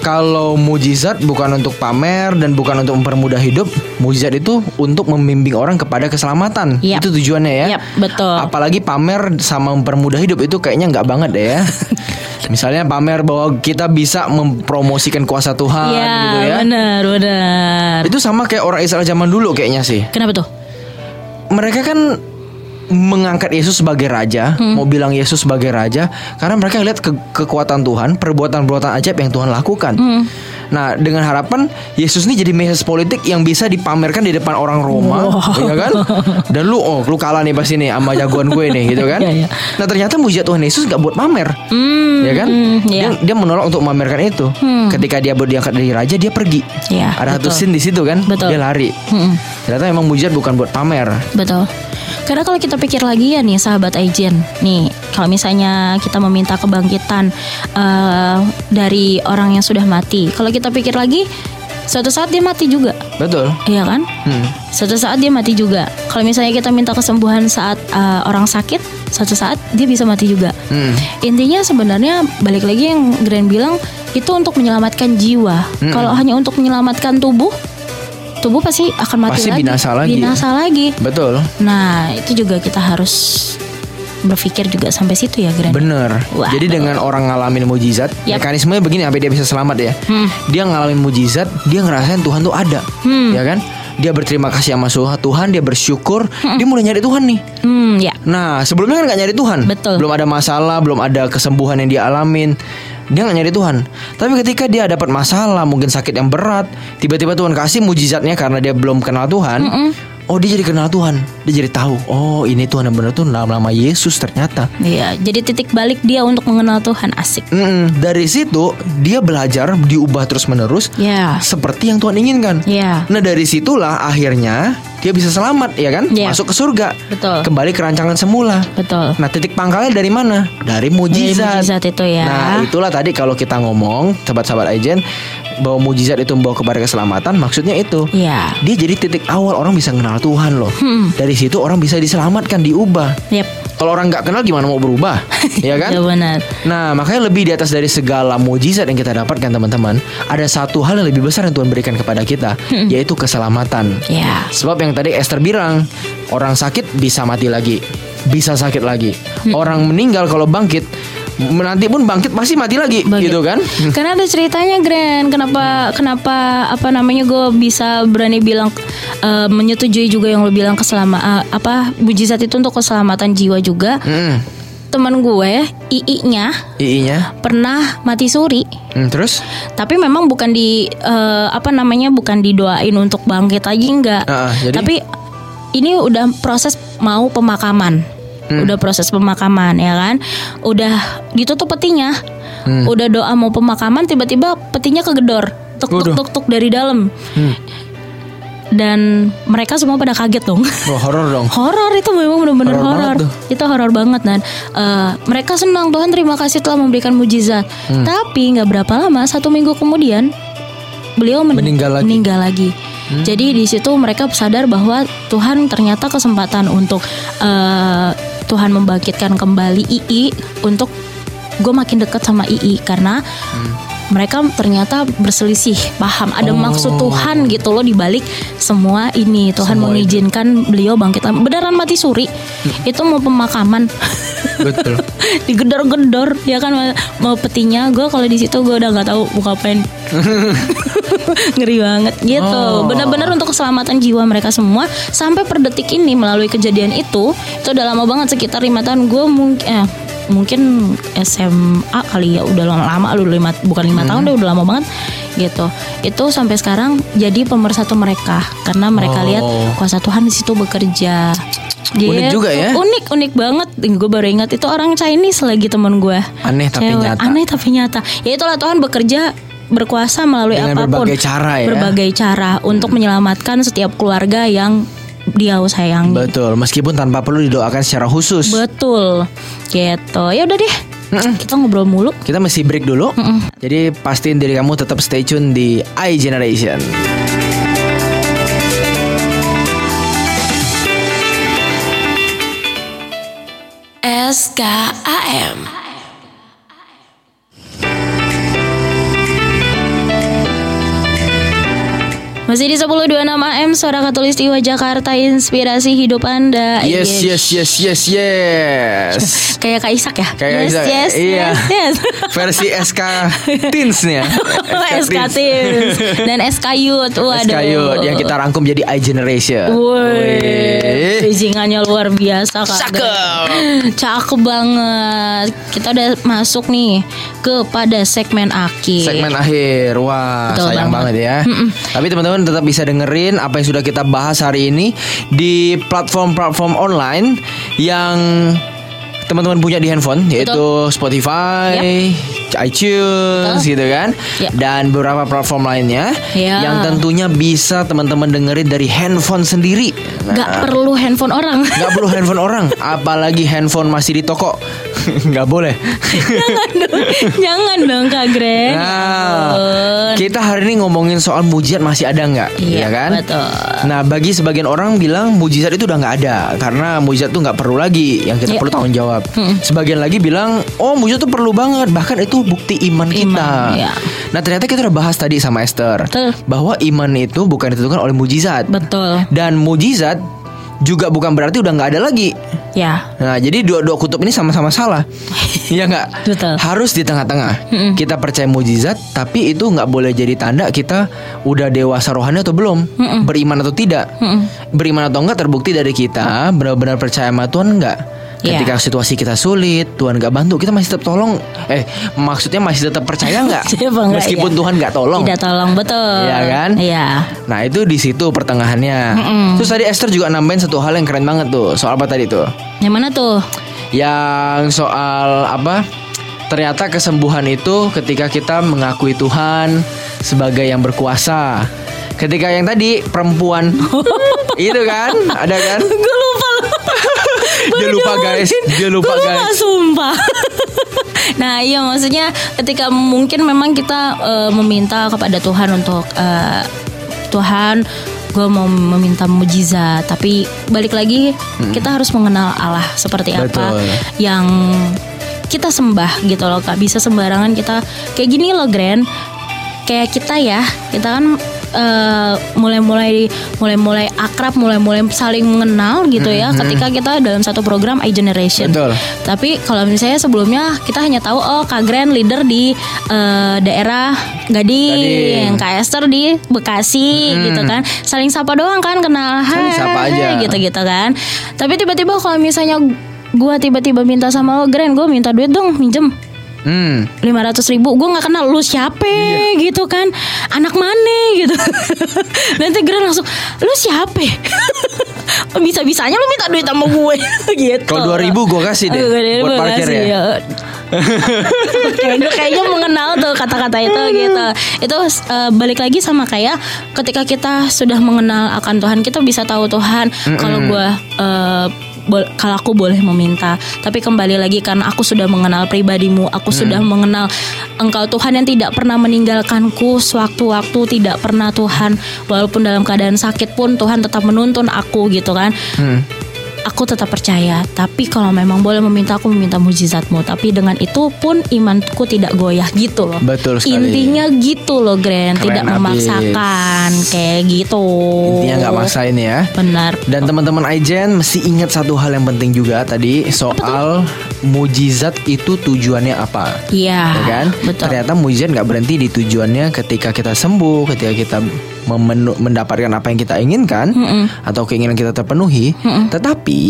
kalau mujizat bukan untuk pamer dan bukan untuk mempermudah hidup, mujizat itu untuk membimbing orang kepada keselamatan. Yap. Itu tujuannya ya. Yap, betul. Apalagi pamer sama mempermudah hidup itu kayaknya nggak banget deh ya. Misalnya pamer bahwa kita bisa mempromosikan kuasa Tuhan Iya, gitu ya. benar, benar. Itu sama kayak orang Israel zaman dulu kayaknya sih. Kenapa tuh? Mereka kan mengangkat Yesus sebagai raja, Hmm. mau bilang Yesus sebagai raja karena mereka lihat ke- kekuatan Tuhan, perbuatan-perbuatan ajaib yang Tuhan lakukan. Hmm. Nah, dengan harapan Yesus ini jadi mesias politik yang bisa dipamerkan di depan orang Roma, ya kan? Dan lu oh, lu kalah nih pasti nih sama jagoan gue nih, gitu kan? Iya, iya. Nah, ternyata mujizat Tuhan Yesus gak buat pamer. Hmm, Ya kan? hmm, Dia, iya. dia menolak untuk memamerkan itu. Hmm. Ketika dia diangkat dari raja, dia pergi. Iya, Ada satu betul. scene di situ kan? Betul. Dia lari. Hmm. Ternyata emang mujizat bukan buat pamer. Betul. Karena kalau kita pikir lagi ya nih sahabat Aijen, nih kalau misalnya kita meminta kebangkitan eh, dari orang yang sudah mati, kalau kita pikir lagi, suatu saat dia mati juga, Betul. iya kan? Hmm. Suatu saat dia mati juga. Kalau misalnya kita minta kesembuhan saat eh, orang sakit, suatu saat dia bisa mati juga. Hmm. Intinya sebenarnya balik lagi yang Grand bilang itu untuk menyelamatkan jiwa. Mm-mm. Kalau hanya untuk menyelamatkan tubuh, tubuh pasti akan mati Pasti lagi. binasa lagi. Binasa lagi. Betul. Nah, itu juga kita harus berpikir juga sampai situ ya, Grand. Bener. Waduh. Jadi dengan orang ngalamin mujizat, Yap. mekanismenya begini sampai dia bisa selamat ya. Hmm. Dia ngalamin mujizat, dia ngerasain Tuhan tuh ada, Hmm. ya kan? Dia berterima kasih sama Tuhan, dia bersyukur, dia mulai nyari Tuhan nih. Hmm, ya. Nah, sebelumnya kan nggak nyari Tuhan. Betul. Belum ada masalah, belum ada kesembuhan yang dia alamin. Dia nggak nyari Tuhan. Tapi ketika dia dapat masalah, mungkin sakit yang berat, tiba-tiba Tuhan kasih mujizatnya karena dia belum kenal Tuhan. Oh, dia jadi kenal Tuhan. Dia jadi tahu, oh ini Tuhan yang benar tuh nama-nama Yesus ternyata. Iya, jadi titik balik dia untuk mengenal Tuhan asik. Mm-mm. Dari situ dia belajar diubah terus menerus Ya. seperti yang Tuhan inginkan. Ya. Nah dari situlah akhirnya dia bisa selamat ya kan, Iya. masuk ke surga, Betul. kembali ke rancangan semula. Betul. Nah titik pangkalnya dari mana? Dari mujizat. Dari mujizat itu ya. Nah itulah tadi kalau kita ngomong sahabat-sahabat agen bahwa mujizat itu membawa kepada keselamatan, maksudnya itu. Iya. Dia jadi titik awal orang bisa kenal Tuhan loh. Hmm. Dari situ orang bisa diselamatkan, diubah. Yep. Kalau orang nggak kenal gimana mau berubah, ya kan? Ya benar. Nah, makanya lebih di atas dari segala mujizat yang kita dapatkan teman-teman, ada satu hal yang lebih besar yang Tuhan berikan kepada kita, yaitu keselamatan. Ya. Sebab yang tadi Esther bilang, orang sakit bisa mati lagi, bisa sakit lagi. Orang meninggal kalau bangkit, nanti pun bangkit pasti mati lagi, Bangkit. gitu kan? Karena ada ceritanya Grand, kenapa kenapa apa namanya gue bisa berani bilang eh, menyetujui juga yang lo bilang keselama eh, apa mujizat itu untuk keselamatan jiwa juga. Mm. Temen gue, ii-nya II-nya. pernah mati suri. Hmm, terus? Tapi memang bukan di eh, apa namanya bukan didoain untuk bangkit lagi enggak. Ah, ah, jadi? Tapi ini udah proses mau pemakaman. Hmm. Udah proses pemakaman ya kan. Udah ditutup petinya. Hmm. Udah doa mau pemakaman tiba-tiba petinya kegedor. Tuk tuk tuk tuk dari dalam. Hmm. Dan mereka semua pada kaget dong. Oh, horor dong. Horor itu memang benar-benar Horor. Itu horor banget dan eh, mereka senang Tuhan terima kasih telah memberikan mujizat. Hmm. Tapi nggak berapa lama satu minggu kemudian beliau men- Meninggal lagi. Hmm. meninggal lagi. Jadi di situ mereka sadar bahwa Tuhan ternyata kesempatan untuk eh, Tuhan membangkitkan kembali II untuk gue makin dekat sama II karena Hmm. Mereka ternyata berselisih paham. Ada Oh. maksud Tuhan gitu loh di balik semua ini. Tuhan Semua mengizinkan beliau bangkit. Beneran mati suri. Itu mau pemakaman. Betul. digedor-gedor ya kan? Mau- mau petinya gue kalau di situ gue udah nggak tahu mau ngapain ngeri banget gitu. Oh. benar-benar untuk keselamatan jiwa mereka semua. Sampai per detik ini melalui kejadian itu itu udah lama banget sekitar lima tahun. Gue mungkin eh, mungkin SMA kali ya udah lama-lama lu lima bukan lima tahun deh udah lama banget gitu itu sampai sekarang jadi pemersatu mereka karena mereka Oh. lihat kuasa Tuhan di situ bekerja Unik juga ya. unik unik banget gue baru ingat itu orang Chinese lagi temen gue Aneh tapi Cewek. nyata. aneh tapi nyata ya itulah Tuhan bekerja berkuasa melalui Dengan apa pun berbagai cara ya. berbagai cara untuk menyelamatkan setiap keluarga yang dia sayangi Betul, meskipun tanpa perlu didoakan secara khusus. betul. Gitu. Ya udah deh. Kita ngobrol mulu. Kita mesti break dulu. Jadi pastiin diri kamu tetap stay tune di iGeneration. SKAM Masih di 1026 AM Suara Katulistiwa Jakarta Inspirasi hidup Anda Yes, yes, yes, yes, yes. Kayak Kak Isak ya Kayak yes, Isak. yes, Iya. yes, yes. Versi SK Teens-nya. SK Teens Dan SK Youth Waduh SK Youth yang kita rangkum jadi iGeneration. Woi, bridgingannya luar biasa kak. Cakep. Cakep banget. Kita udah masuk nih kepada segmen akhir. Segmen akhir, wah Betul sayang banget. banget, ya. Tapi teman-teman tetap bisa dengerin apa yang sudah kita bahas hari ini di platform-platform online yang teman-teman punya di handphone yaitu Spotify, iTunes, gitu kan, Yap. dan beberapa platform lainnya Ya. yang tentunya bisa teman-teman dengerin dari handphone sendiri. Nah, Gak perlu handphone orang. nggak perlu handphone orang, apalagi handphone masih di toko, nggak boleh. Jangan dong, jangan dong kak Greg. Nah, kita hari ini ngomongin soal mujizat masih ada nggak, Iya, ya kan? betul. Nah, bagi sebagian orang bilang mujizat itu udah nggak ada karena mujizat itu nggak perlu lagi, yang kita Iya. perlu tanggung jawab. Sebagian lagi bilang, oh mujizat itu perlu banget, bahkan itu bukti iman kita. iya. Nah, ternyata kita udah bahas tadi sama Esther Betul. bahwa iman itu bukan ditentukan oleh mujizat Betul. dan mujizat juga bukan berarti udah nggak ada lagi. Ya. Nah, jadi dua-dua kutub ini sama-sama salah. Iya nggak? Betul. Harus di tengah-tengah. Kita percaya mujizat, tapi itu nggak boleh jadi tanda kita udah dewasa rohani atau belum, beriman atau tidak. Beriman atau enggak terbukti dari kita benar-benar percaya sama Tuhan enggak. Iya. Ketika situasi kita sulit, Tuhan nggak bantu, kita masih tetap tolong. Eh, maksudnya masih tetap percaya nggak? Meskipun ya? Tuhan nggak tolong. Tidak tolong betul. Iya kan? Iya. Nah itu di situ pertengahannya. Terus tadi Esther juga nambahin satu hal yang keren banget tuh. Soal apa tadi tuh? Yang mana tuh? yang soal apa ternyata kesembuhan itu ketika kita mengakui Tuhan sebagai yang berkuasa ketika yang tadi perempuan itu kan ada kan Gue lupa dia lupa guys. dia lupa Gue lupa guys sumpah. Nah iya maksudnya ketika mungkin memang kita eh, meminta kepada Tuhan untuk eh, Tuhan gue mau meminta mujizat tapi balik lagi kita harus mengenal Allah seperti apa Betul. yang kita sembah gitu loh kak. Bisa sembarangan kita kayak gini loh Grand. Kayak kita ya kita kan eh, mulai-mulai mulai-mulai akrab mulai-mulai saling mengenal gitu ya ketika kita dalam satu program iGeneration Betul. tapi kalau misalnya sebelumnya kita hanya tahu oh Kak Grand leader di eh, daerah Gading, Gading. Kak Esther di Bekasi gitu kan. Saling sapa doang kan kenal. Saling sapa aja. gitu-gitu kan. Tapi tiba-tiba kalau misalnya gua tiba-tiba minta sama lo Grand, gua minta duit dong minjem hmm lima ratus ribu gue nggak kenal lu siapa? Iya. gitu kan. Anak mana? gitu. Nanti Grand langsung lu siapa? Bisa bisanya lu minta duit sama gue. Gitu. Kalau 2000 gua kasih deh, 2000 buat parkir kasih, ya. Gue kayaknya mengenal tuh kata-kata itu gitu. Itu eh, balik lagi sama kayak ketika kita sudah mengenal akan Tuhan, kita bisa tahu Tuhan. Kalau gue bol- kalau aku boleh meminta. Tapi kembali lagi karena aku sudah mengenal pribadimu, aku sudah mengenal Engkau Tuhan yang tidak pernah meninggalkanku sewaktu-waktu, tidak pernah Tuhan walaupun dalam keadaan sakit pun Tuhan tetap menuntun aku gitu kan Hmm. Aku tetap percaya. Tapi kalau memang boleh meminta, aku meminta mujizatmu. Tapi dengan itu pun imanku tidak goyah gitu loh. Betul sekali. Intinya gitu loh, Grand. Keren Tidak abis. memaksakan kayak gitu. Intinya nggak maksain ya. Benar. Dan teman-teman Aijen mesti ingat satu hal yang penting juga tadi soal mujizat itu tujuannya apa. Iya. ya kan? Betul. Ternyata mujizat nggak berhenti di tujuannya ketika kita sembuh, ketika kita memenu- mendapatkan apa yang kita inginkan atau keinginan kita terpenuhi. Tetapi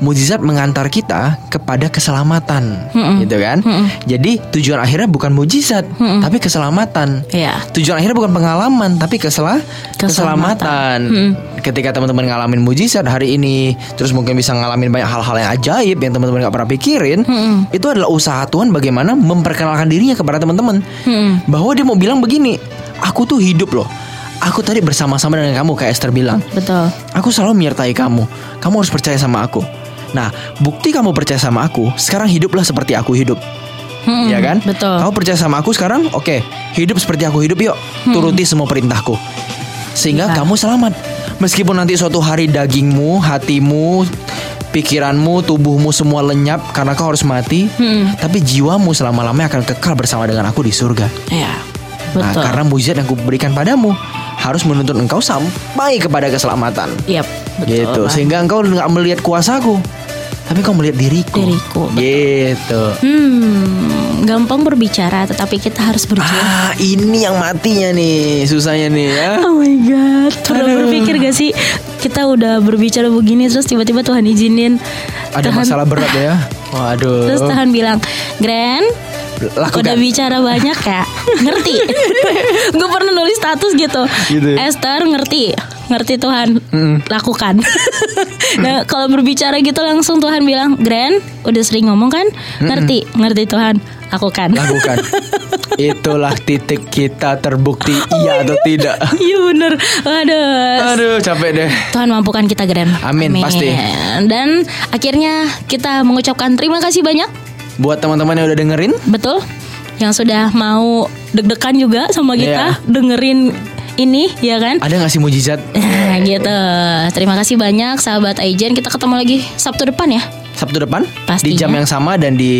mujizat mengantar kita kepada keselamatan, gitu kan? Jadi tujuan akhirnya bukan mujizat, tapi keselamatan. Iya. Tujuan akhirnya bukan pengalaman, tapi kesela Keselamatan. keselamatan. Ketika teman-teman ngalamin mujizat hari ini, terus mungkin bisa ngalamin banyak hal-hal yang ajaib yang teman-teman nggak pernah pikirin, itu adalah usaha Tuhan bagaimana memperkenalkan dirinya kepada teman-teman. Bahwa dia mau bilang begini, aku tuh hidup loh. Aku tadi bersama-sama dengan kamu kayak Esther bilang. Betul. Aku selalu menyertai kamu. Kamu harus percaya sama aku. Nah, bukti kamu percaya sama aku, sekarang hiduplah seperti aku hidup. Mm-mm, Ya kan? Betul. Kamu percaya sama aku sekarang? Oke, hidup seperti aku hidup yuk. Turuti semua perintahku. Sehingga Iya. kamu selamat. Meskipun nanti suatu hari dagingmu, hatimu, pikiranmu, tubuhmu semua lenyap karena kau harus mati, Mm-mm. tapi jiwamu selama-lamanya akan kekal bersama dengan aku di surga. Iya. Nah, Betul. karena mujizat yang kuberikan padamu harus menuntun engkau sampai kepada keselamatan. Yap, betul. gitu. Bang. Sehingga engkau nggak melihat kuasaku, tapi kau melihat diriku. Diriku, betul. Gitu. Hmm, gampang berbicara tetapi kita harus berjuang. Ah, ini yang matinya nih, susahnya nih ya. Oh my god, pernah Aduh. berpikir gak sih kita udah berbicara begini terus tiba-tiba Tuhan izinin Ada Tuhan- masalah berat ya. Waduh. Terus Tuhan bilang, Grand, Lakukan. udah bicara banyak ya, ngerti? Gue pernah nulis status gitu, Gitu ya? Esther ngerti, ngerti Tuhan, lakukan. nah kalau berbicara gitu langsung Tuhan bilang, Grand, udah sering ngomong kan, ngerti, ngerti Tuhan, lakukan. Lakukan. Itulah titik kita terbukti iya atau tidak. Iya bener, waduh. Aduh, capek deh. Tuhan mampukan kita Grand Amin, pasti. Dan akhirnya kita mengucapkan terima kasih banyak Buat teman-teman yang udah dengerin, Betul. Yang sudah mau deg-degan juga sama kita Iya. Dengerin ini ya kan? Ada nggak sih mujizat? Nah gitu. Terima kasih banyak sahabat Aijen. Kita ketemu lagi Sabtu depan ya Sabtu depan Pastinya. di jam yang sama dan di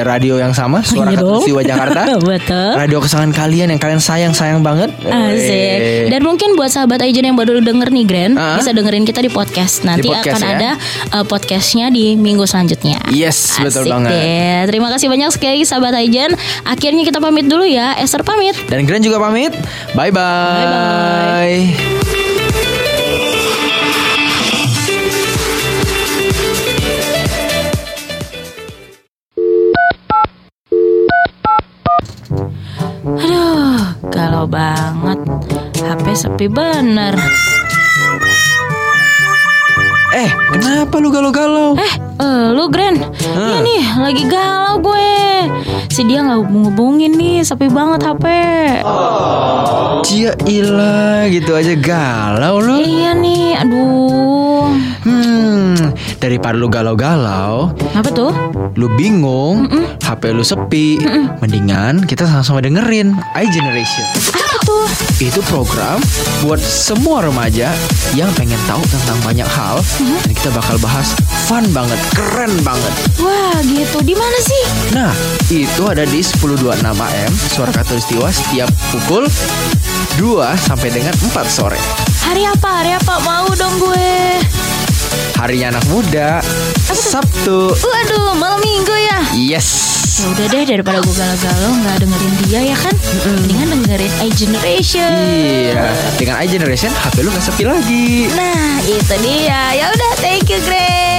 radio yang sama Suara Iya. Katulistiwa Jakarta. Betul Radio kesayangan kalian yang kalian sayang-sayang banget. Asik. Dan mungkin buat sahabat Aijen yang baru denger nih Grand Ah. Bisa dengerin kita di podcast Nanti podcast, akan ya. ada uh, podcastnya di minggu selanjutnya Yes, betul Asik banget. deh. Terima kasih banyak sekali sahabat Aijen Akhirnya kita pamit dulu ya Esther pamit Dan Grand juga pamit. Bye bye. Bye-bye. Aduh, Sepi bener. Eh, kenapa lu galau-galau? Eh, eh, lu Grand. Iya nih, lagi galau gue. Si dia nggak hubung-hubungin nih, sepi banget HP. Cia ilah gitu aja galau lu. Iya nih, aduh. Hmm, daripada lu galau-galau, Apa tuh? lu bingung, HP lu sepi, mendingan kita sama-sama dengerin iGeneration. Apa tuh? Itu program buat semua remaja yang pengen tahu tentang banyak hal dan kita bakal bahas fun banget, keren banget. Wah, gitu. Di mana sih? Nah, itu ada di 1026 AM Suara Katulistiwa setiap pukul 2 sampai dengan 4 sore. Hari apa? Hari apa? Mau dong gue. Harinya anak muda, Sabtu. Waduh, malam minggu ya. Yes. Ya udah deh daripada gue galau-galau nggak dengerin dia ya kan. Mendingan dengerin iGeneration. Iya, dengan iGeneration HP lu gak sepi lagi. Nah, itu dia. Ya udah, thank you, Greg.